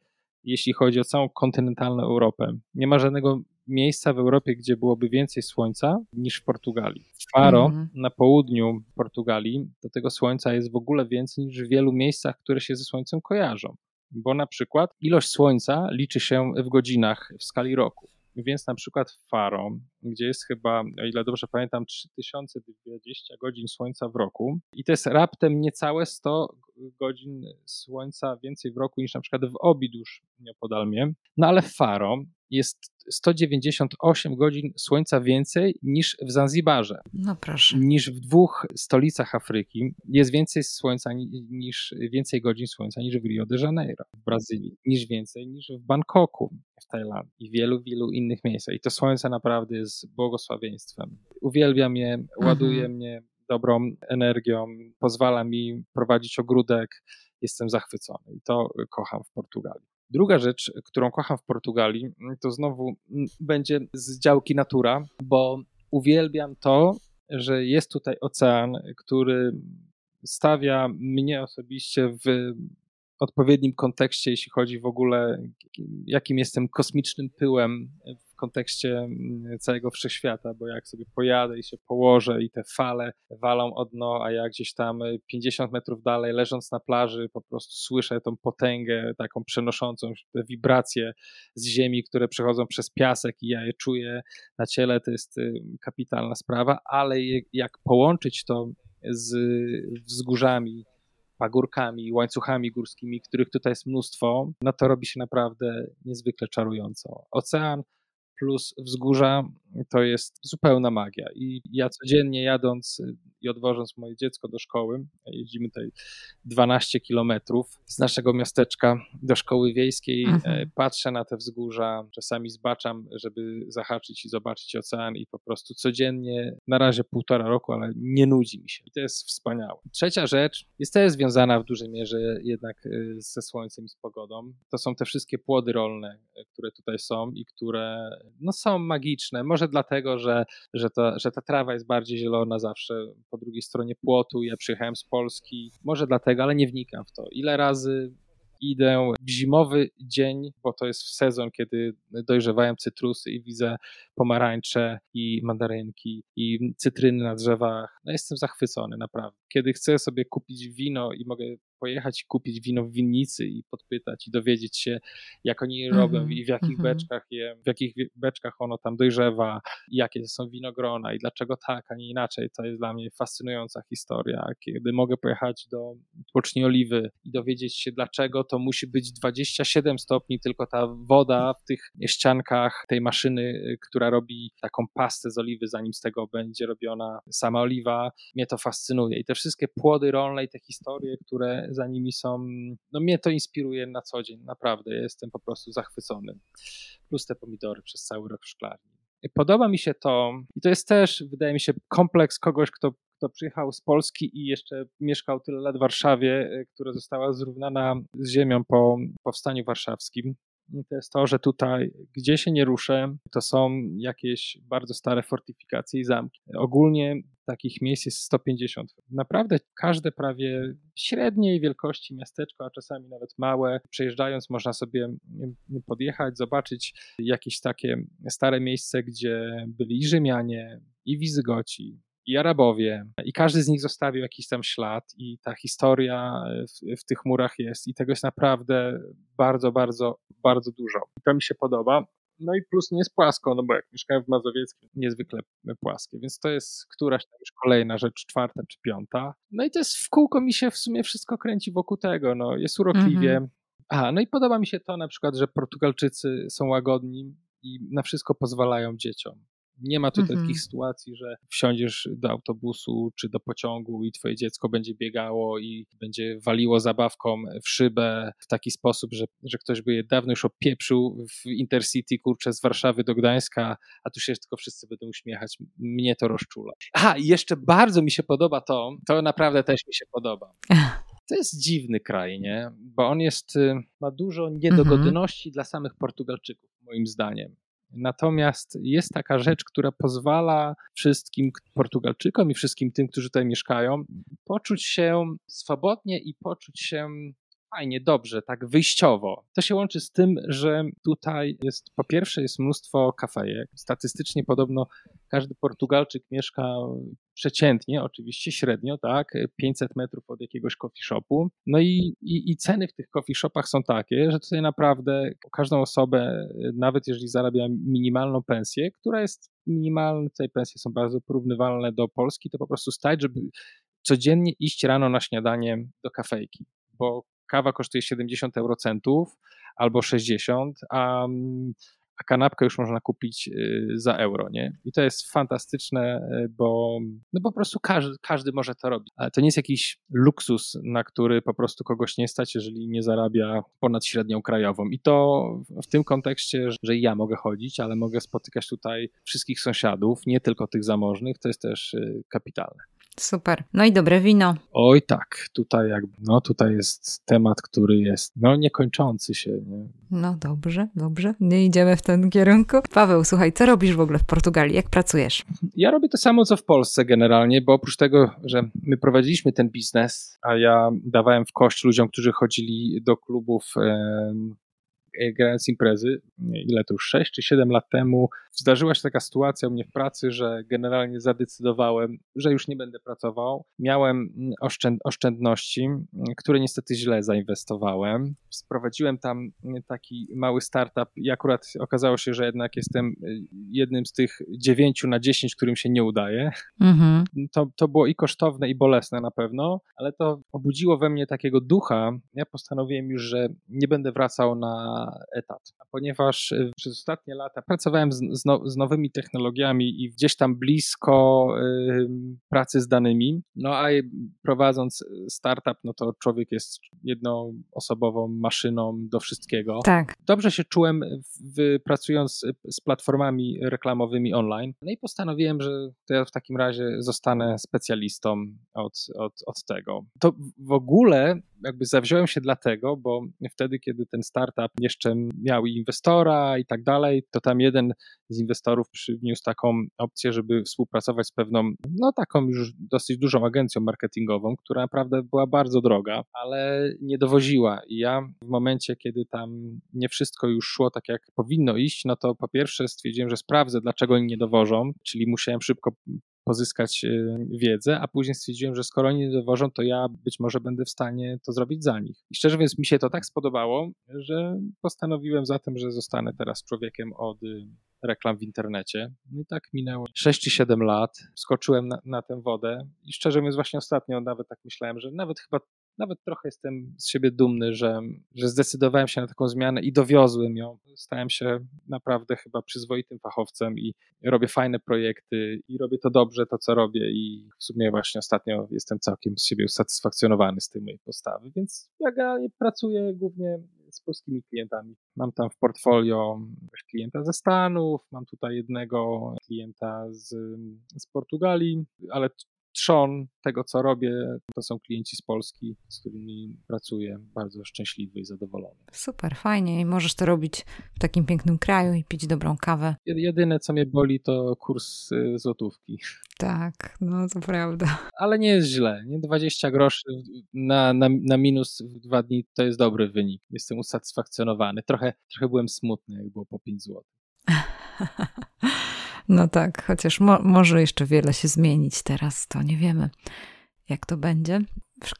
jeśli chodzi o całą kontynentalną Europę. Nie ma żadnego miejsca w Europie, gdzie byłoby więcej słońca niż w Portugalii. W Faro, mm. na południu Portugalii, do tego słońca jest w ogóle więcej niż w wielu miejscach, które się ze słońcem kojarzą. Bo na przykład ilość słońca liczy się w godzinach w skali roku. Więc na przykład w Faro, gdzie jest chyba, o ile dobrze pamiętam, 3020 godzin słońca w roku i to jest raptem niecałe 100 godzin słońca więcej w roku niż na przykład w Obidusz nieopodal mnie. No ale w Faro jest 198 godzin słońca więcej niż w Zanzibarze. No proszę. Niż w dwóch stolicach Afryki jest więcej słońca niż więcej godzin słońca niż w Rio de Janeiro w Brazylii, niż więcej niż w Bangkoku w Tajlandii i wielu, wielu innych miejscach. I to słońce naprawdę jest błogosławieństwem. Uwielbiam je, ładuje mhm. mnie dobrą energią, pozwala mi prowadzić ogródek. Jestem zachwycony i to kocham w Portugalii. Druga rzecz, którą kocham w Portugalii, to znowu będzie z działki natura, bo uwielbiam to, że jest tutaj ocean, który stawia mnie osobiście w odpowiednim kontekście, jeśli chodzi w ogóle, jakim jestem kosmicznym pyłem kontekście mm, całego wszechświata, bo jak sobie pojadę i się położę i te fale walą od dno, a jak gdzieś tam 50 metrów dalej, leżąc na plaży, po prostu słyszę tą potęgę taką przenoszącą te wibracje z ziemi, które przechodzą przez piasek i ja je czuję na ciele, to jest y, kapitalna sprawa, ale jak połączyć to z wzgórzami, pagórkami, łańcuchami górskimi, których tutaj jest mnóstwo, no to robi się naprawdę niezwykle czarująco. Ocean plus wzgórza to jest zupełna magia. I ja codziennie jadąc y, i odwożąc moje dziecko do szkoły, jeździmy tutaj 12 kilometrów z naszego miasteczka do szkoły wiejskiej, mhm. E, patrzę na te wzgórza, czasami zbaczam, żeby zahaczyć i zobaczyć ocean i po prostu codziennie, na razie półtora roku, ale nie nudzi mi się. I to jest wspaniałe. Trzecia rzecz jest też związana w dużej mierze jednak y, ze słońcem i z pogodą. To są te wszystkie płody rolne, e, które tutaj są i które no, są magiczne. Może dlatego, że, że, to, że ta trawa jest bardziej zielona zawsze po drugiej stronie płotu. Ja przyjechałem z Polski, może dlatego, ale nie wnikam w to. Ile razy idę w zimowy dzień, bo to jest sezon, kiedy dojrzewają cytrusy i widzę pomarańcze i mandarynki i cytryny na drzewach. No jestem zachwycony, naprawdę. Kiedy chcę sobie kupić wino i mogę pojechać i kupić wino w winnicy i podpytać i dowiedzieć się, jak oni je robią mm -hmm, i w jakich mm -hmm. beczkach je, w jakich beczkach ono tam dojrzewa, jakie są winogrona i dlaczego tak, a nie inaczej. To jest dla mnie fascynująca historia. Kiedy mogę pojechać do tłoczni oliwy i dowiedzieć się, dlaczego to musi być 27 stopni, tylko ta woda w tych ściankach tej maszyny, która robi taką pastę z oliwy, zanim z tego będzie robiona sama oliwa, mnie to fascynuje. I te wszystkie płody rolne i te historie, które za nimi są, no mnie to inspiruje na co dzień, naprawdę. Jestem po prostu zachwycony. Plus te pomidory przez cały rok w szklarni. Podoba mi się to, i to jest też, wydaje mi się, kompleks kogoś, kto, kto przyjechał z Polski i jeszcze mieszkał tyle lat w Warszawie, która została zrównana z ziemią po powstaniu warszawskim to jest to, że tutaj, gdzie się nie ruszę, to są jakieś bardzo stare fortyfikacje i zamki. Ogólnie takich miejsc jest 150. Naprawdę każde prawie średniej wielkości miasteczko, a czasami nawet małe, przejeżdżając można sobie podjechać, zobaczyć jakieś takie stare miejsce, gdzie byli i Rzymianie, i Wizygoci, i Arabowie, i każdy z nich zostawił jakiś tam ślad, i ta historia w, w, tych murach jest, i tego jest naprawdę bardzo, bardzo, bardzo dużo. I to mi się podoba. No i plus nie jest płasko, no bo jak mieszkałem w Mazowieckim, niezwykle płaskie, więc to jest któraś tam już kolejna rzecz, czwarta czy piąta. No i to jest w kółko mi się w sumie wszystko kręci wokół tego, no jest urokliwie. Mhm. A, no i podoba mi się to na przykład, że Portugalczycy są łagodni i na wszystko pozwalają dzieciom. Nie ma tutaj mhm. takich sytuacji, że wsiądziesz do autobusu czy do pociągu i twoje dziecko będzie biegało i będzie waliło zabawką w szybę w taki sposób, że, że ktoś by je dawno już opieprzył w Intercity, kurczę, z Warszawy do Gdańska, a tu się tylko wszyscy będą uśmiechać. Mnie to rozczula. A, i jeszcze bardzo mi się podoba to, to naprawdę też mi się podoba. To jest dziwny kraj, nie? Bo on jest, y, ma dużo niedogodności mhm. dla samych Portugalczyków, moim zdaniem. Natomiast jest taka rzecz, która pozwala wszystkim Portugalczykom i wszystkim tym, którzy tutaj mieszkają, poczuć się swobodnie i poczuć się fajnie, dobrze, tak wyjściowo. To się łączy z tym, że tutaj jest, po pierwsze jest mnóstwo kafejek. Statystycznie podobno każdy Portugalczyk mieszka przeciętnie, oczywiście średnio, tak, 500 metrów od jakiegoś coffee shopu. No i, i, i, ceny w tych coffee shopach są takie, że tutaj naprawdę każdą osobę, nawet jeżeli zarabia minimalną pensję, która jest minimalna, tutaj pensje są bardzo porównywalne do Polski, to po prostu stać, żeby codziennie iść rano na śniadanie do kafejki, bo kawa kosztuje 70 eurocentów albo 60, a, a kanapkę już można kupić y, za euro, nie? I to jest fantastyczne, y, bo no po prostu każdy, każdy może to robić. Ale to nie jest jakiś luksus, na który po prostu kogoś nie stać, jeżeli nie zarabia ponad średnią krajową. I to w tym kontekście, że ja mogę chodzić, ale mogę spotykać tutaj wszystkich sąsiadów, nie tylko tych zamożnych, to jest też y, kapitalne. Super. No i dobre wino. Oj tak, tutaj jakby, no tutaj jest temat, który jest no niekończący się. Nie? No dobrze, dobrze. Nie idziemy w ten kierunku. Paweł, słuchaj, co robisz w ogóle w Portugalii? Jak pracujesz? Ja robię to samo, co w Polsce generalnie, bo oprócz tego, że my prowadziliśmy ten biznes, a ja dawałem w kość ludziom, którzy chodzili do klubów E, grając imprezy, ile to już 6 czy 7 lat temu, zdarzyła się taka sytuacja u mnie w pracy, że generalnie zadecydowałem, że już nie będę pracował. Miałem oszczęd oszczędności, które niestety źle zainwestowałem. Sprowadziłem tam taki mały startup i akurat okazało się, że jednak jestem e, jednym z tych 9 na 10, którym się nie udaje. Mhm. To, to było i kosztowne, i bolesne na pewno, ale to obudziło we mnie takiego ducha. Ja postanowiłem już, że nie będę wracał na etat. Ponieważ y, przez ostatnie lata pracowałem z, z, no, z nowymi technologiami i gdzieś tam blisko y, pracy z danymi, no a prowadząc startup, no to człowiek jest jednoosobową maszyną do wszystkiego. Tak. Dobrze się czułem w, pracując z platformami reklamowymi online. No i postanowiłem, że to ja w takim razie zostanę specjalistą od, od, od tego. To w ogóle jakby zawziąłem się dlatego, bo wtedy, kiedy ten startup jeszcze miał inwestora i tak dalej, to tam jeden z inwestorów przyniósł taką opcję, żeby współpracować z pewną, no taką już dosyć dużą agencją marketingową, która naprawdę była bardzo droga, ale nie dowoziła. I ja w momencie, kiedy tam nie wszystko już szło tak, jak powinno iść, no to po pierwsze stwierdziłem, że sprawdzę, dlaczego oni nie dowożą, czyli musiałem szybko pozyskać y, wiedzę, a później stwierdziłem, że skoro oni nie dowożą, to ja być może będę w stanie to zrobić za nich. I szczerze mówiąc, mi się to tak spodobało, że postanowiłem zatem, że zostanę teraz człowiekiem od y, reklam w internecie. No i tak minęło 6 czy 7 lat, skoczyłem na, na tę wodę i szczerze mówiąc właśnie ostatnio nawet tak myślałem, że nawet chyba nawet trochę jestem z siebie dumny, że, że zdecydowałem się na taką zmianę i dowiozłem ją. Stałem się naprawdę chyba przyzwoitym fachowcem i robię fajne projekty i robię to dobrze, to co robię i w sumie właśnie ostatnio jestem całkiem z siebie usatysfakcjonowany z tej mojej postawy, więc ja generalnie pracuję głównie z polskimi klientami. Mam tam w portfolio klienta ze Stanów, mam tutaj jednego klienta z, z Portugalii, ale trzon tego, co robię, to są klienci z Polski, z którymi pracuję, bardzo szczęśliwy i zadowolony. Super, fajnie i możesz to robić w takim pięknym kraju i pić dobrą kawę. Jedyne, co mnie boli, to kurs y, złotówki. Tak, no to prawda. Ale nie jest źle. Nie 20 groszy na, na, na minus w dwa dni to jest dobry wynik. Jestem usatysfakcjonowany. Trochę, trochę byłem smutny, jak było po 5 zł. No tak, chociaż mo może jeszcze wiele się zmienić teraz, to nie wiemy, jak to będzie.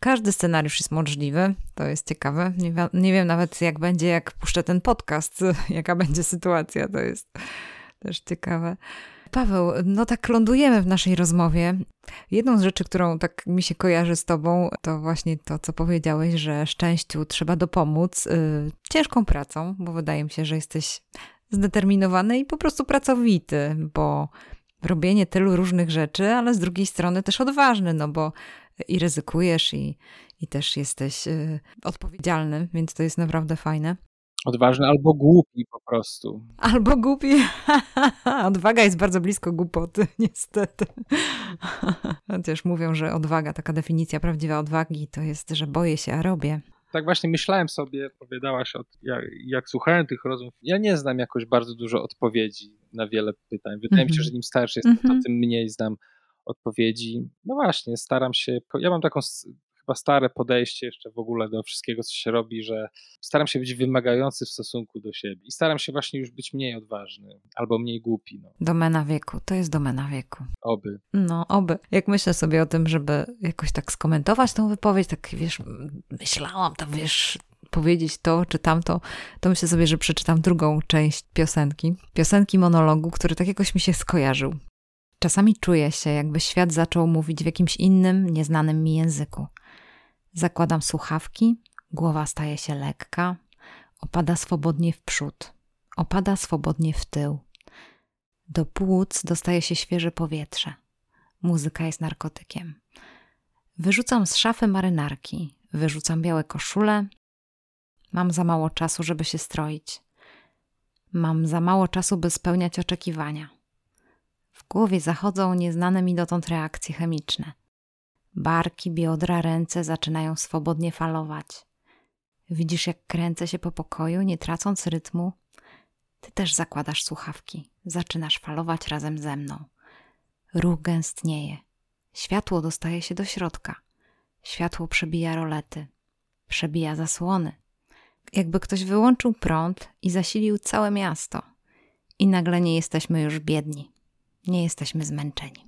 Każdy scenariusz jest możliwy, to jest ciekawe. Nie, nie wiem nawet, jak będzie, jak puszczę ten podcast, jaka będzie sytuacja, to jest też ciekawe. Paweł, no tak lądujemy w naszej rozmowie. Jedną z rzeczy, którą tak mi się kojarzy z tobą, to właśnie to, co powiedziałeś, że szczęściu trzeba dopomóc yy, ciężką pracą, bo wydaje mi się, że jesteś zdeterminowany i po prostu pracowity, bo robienie tylu różnych rzeczy, ale z drugiej strony też odważny, no bo i ryzykujesz, i, i też jesteś y, odpowiedzialny, więc to jest naprawdę fajne. Odważny albo głupi po prostu. Albo głupi. Odwaga jest bardzo blisko głupoty, niestety. Chociaż mówią, że odwaga, taka definicja prawdziwa odwagi, to jest, że boję się, a robię tak właśnie myślałem sobie, opowiadałaś, od, jak, jak, słuchałem tych rozmów, ja nie znam jakoś bardzo dużo odpowiedzi na wiele pytań. Wydaje mm -hmm. mi się, mhm. że im starszy jestem, mm -hmm. to mhm. tym mniej znam odpowiedzi. No właśnie, staram się, ja mam taką chyba stare podejście jeszcze w ogóle do wszystkiego, co się robi, że staram się być wymagający w stosunku do siebie i staram się właśnie już być mniej odważny albo mniej głupi. No. Domena wieku, to jest domena wieku. Oby. No, oby. Jak myślę sobie o tym, żeby jakoś tak skomentować tą wypowiedź, tak wiesz, myślałam tam, wiesz, powiedzieć to czy tamto, to myślę sobie, że przeczytam drugą część piosenki. Piosenki monologu, który tak jakoś mi się skojarzył. Czasami czuję się, jakby świat zaczął mówić w jakimś innym, nieznanym mi języku. Zakładam słuchawki, głowa staje się lekka, opada swobodnie w przód, opada swobodnie w tył. Do płuc dostaje się świeże powietrze. Muzyka jest narkotykiem. Wyrzucam z szafy marynarki, wyrzucam białe koszule. Mam za mało czasu, żeby się stroić. Mam za mało czasu, by spełniać oczekiwania. W głowie zachodzą nieznane mi dotąd reakcje chemiczne. Barki, biodra, ręce zaczynają swobodnie falować. Widzisz, jak kręcę się po pokoju, nie tracąc rytmu? Ty też zakładasz słuchawki, zaczynasz falować razem ze mną. Ruch gęstnieje. Światło dostaje się do środka. Światło przebija rolety, przebija zasłony. Jakby ktoś wyłączył prąd i zasilił całe miasto. I nagle nie jesteśmy już biedni. Nie jesteśmy zmęczeni.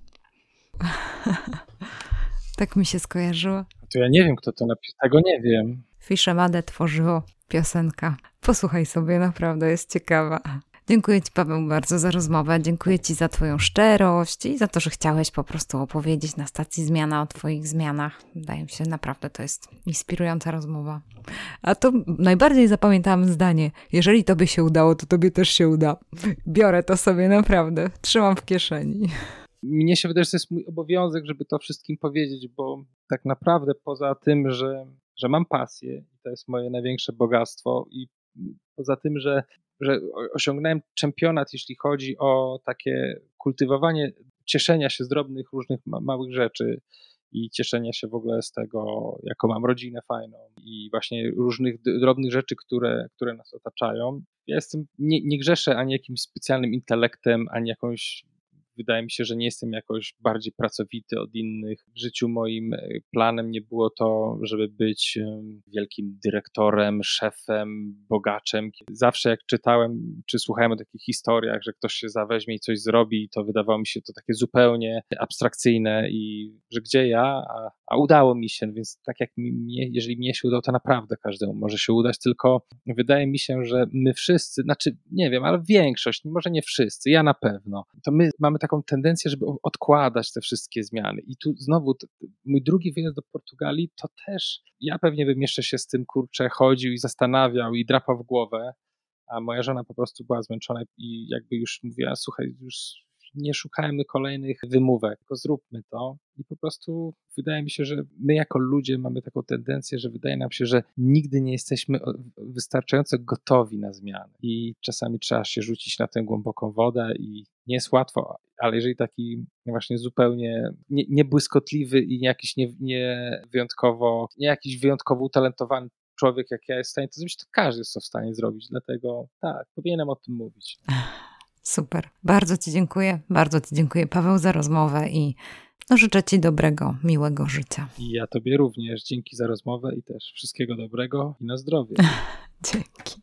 Tak mi się skojarzyło. To ja nie wiem, kto to napisał. Tego nie wiem. Fiszemadę tworzyło piosenka. Posłuchaj sobie, naprawdę jest ciekawa. Dziękuję Ci, Paweł, bardzo za rozmowę. Dziękuję Ci za Twoją szczerość i za to, że chciałeś po prostu opowiedzieć na stacji Zmiana o Twoich zmianach. Wydaje mi się, naprawdę to jest inspirująca rozmowa. A to najbardziej zapamiętałam zdanie. Jeżeli Tobie się udało, to Tobie też się uda. Biorę to sobie naprawdę. Trzymam w kieszeni mnie się wydaje, że to jest mój obowiązek, żeby to wszystkim powiedzieć, bo tak naprawdę poza tym, że, że mam pasję i to jest moje największe bogactwo i poza tym, że, że osiągnąłem czempionat, jeśli chodzi o takie kultywowanie cieszenia się z drobnych, różnych ma małych rzeczy i cieszenia się w ogóle z tego, jaką mam rodzinę fajną i właśnie różnych drobnych rzeczy, które, które nas otaczają. Ja jestem, nie, nie grzeszę ani jakimś specjalnym intelektem, ani jakąś wydaje mi się, że nie jestem jakoś bardziej pracowity od innych. W życiu moim e, planem nie było to, żeby być wielkim dyrektorem, szefem, bogaczem. Zawsze jak czytałem czy słuchałem o takich historiach, że ktoś się zaweźmie i coś zrobi, to wydawało mi się to takie zupełnie abstrakcyjne i że gdzie ja, a, a udało mi się, więc tak jak mnie, jeżeli mnie się udało, to naprawdę każdemu może się udać, tylko wydaje mi się, że my wszyscy, znaczy nie wiem, ale większość, może nie wszyscy, ja na pewno, to my mamy taką tendencję, żeby odkładać te wszystkie zmiany. I tu znowu mój drugi wyjazd do Portugalii, to też ja pewnie bym jeszcze się z tym kurczę chodził i zastanawiał i drapał w głowę, a moja żona po prostu była zmęczona i jakby już mówiła, słuchaj, już nie szukajmy kolejnych wymówek, tylko zróbmy to. I po prostu wydaje mi się, że my jako ludzie mamy taką tendencję, że wydaje nam się, że nigdy nie jesteśmy wystarczająco gotowi na zmiany. I czasami trzeba się rzucić na tę głęboką wodę i nie jest łatwo, ale jeżeli taki właśnie zupełnie nie, niebłyskotliwy i nie jakiś nie, nie wyjątkowo, nie jakiś wyjątkowo utalentowany człowiek jak ja jest w stanie to zrobić, to każdy jest to w stanie zrobić. Dlatego tak, powinienem o tym mówić. Super. Bardzo Ci dziękuję. Bardzo Ci dziękuję, Paweł, za rozmowę i no, życzę Ci dobrego, miłego życia. I ja Tobie również. Dzięki za rozmowę i też wszystkiego dobrego i na zdrowie. Dzięki.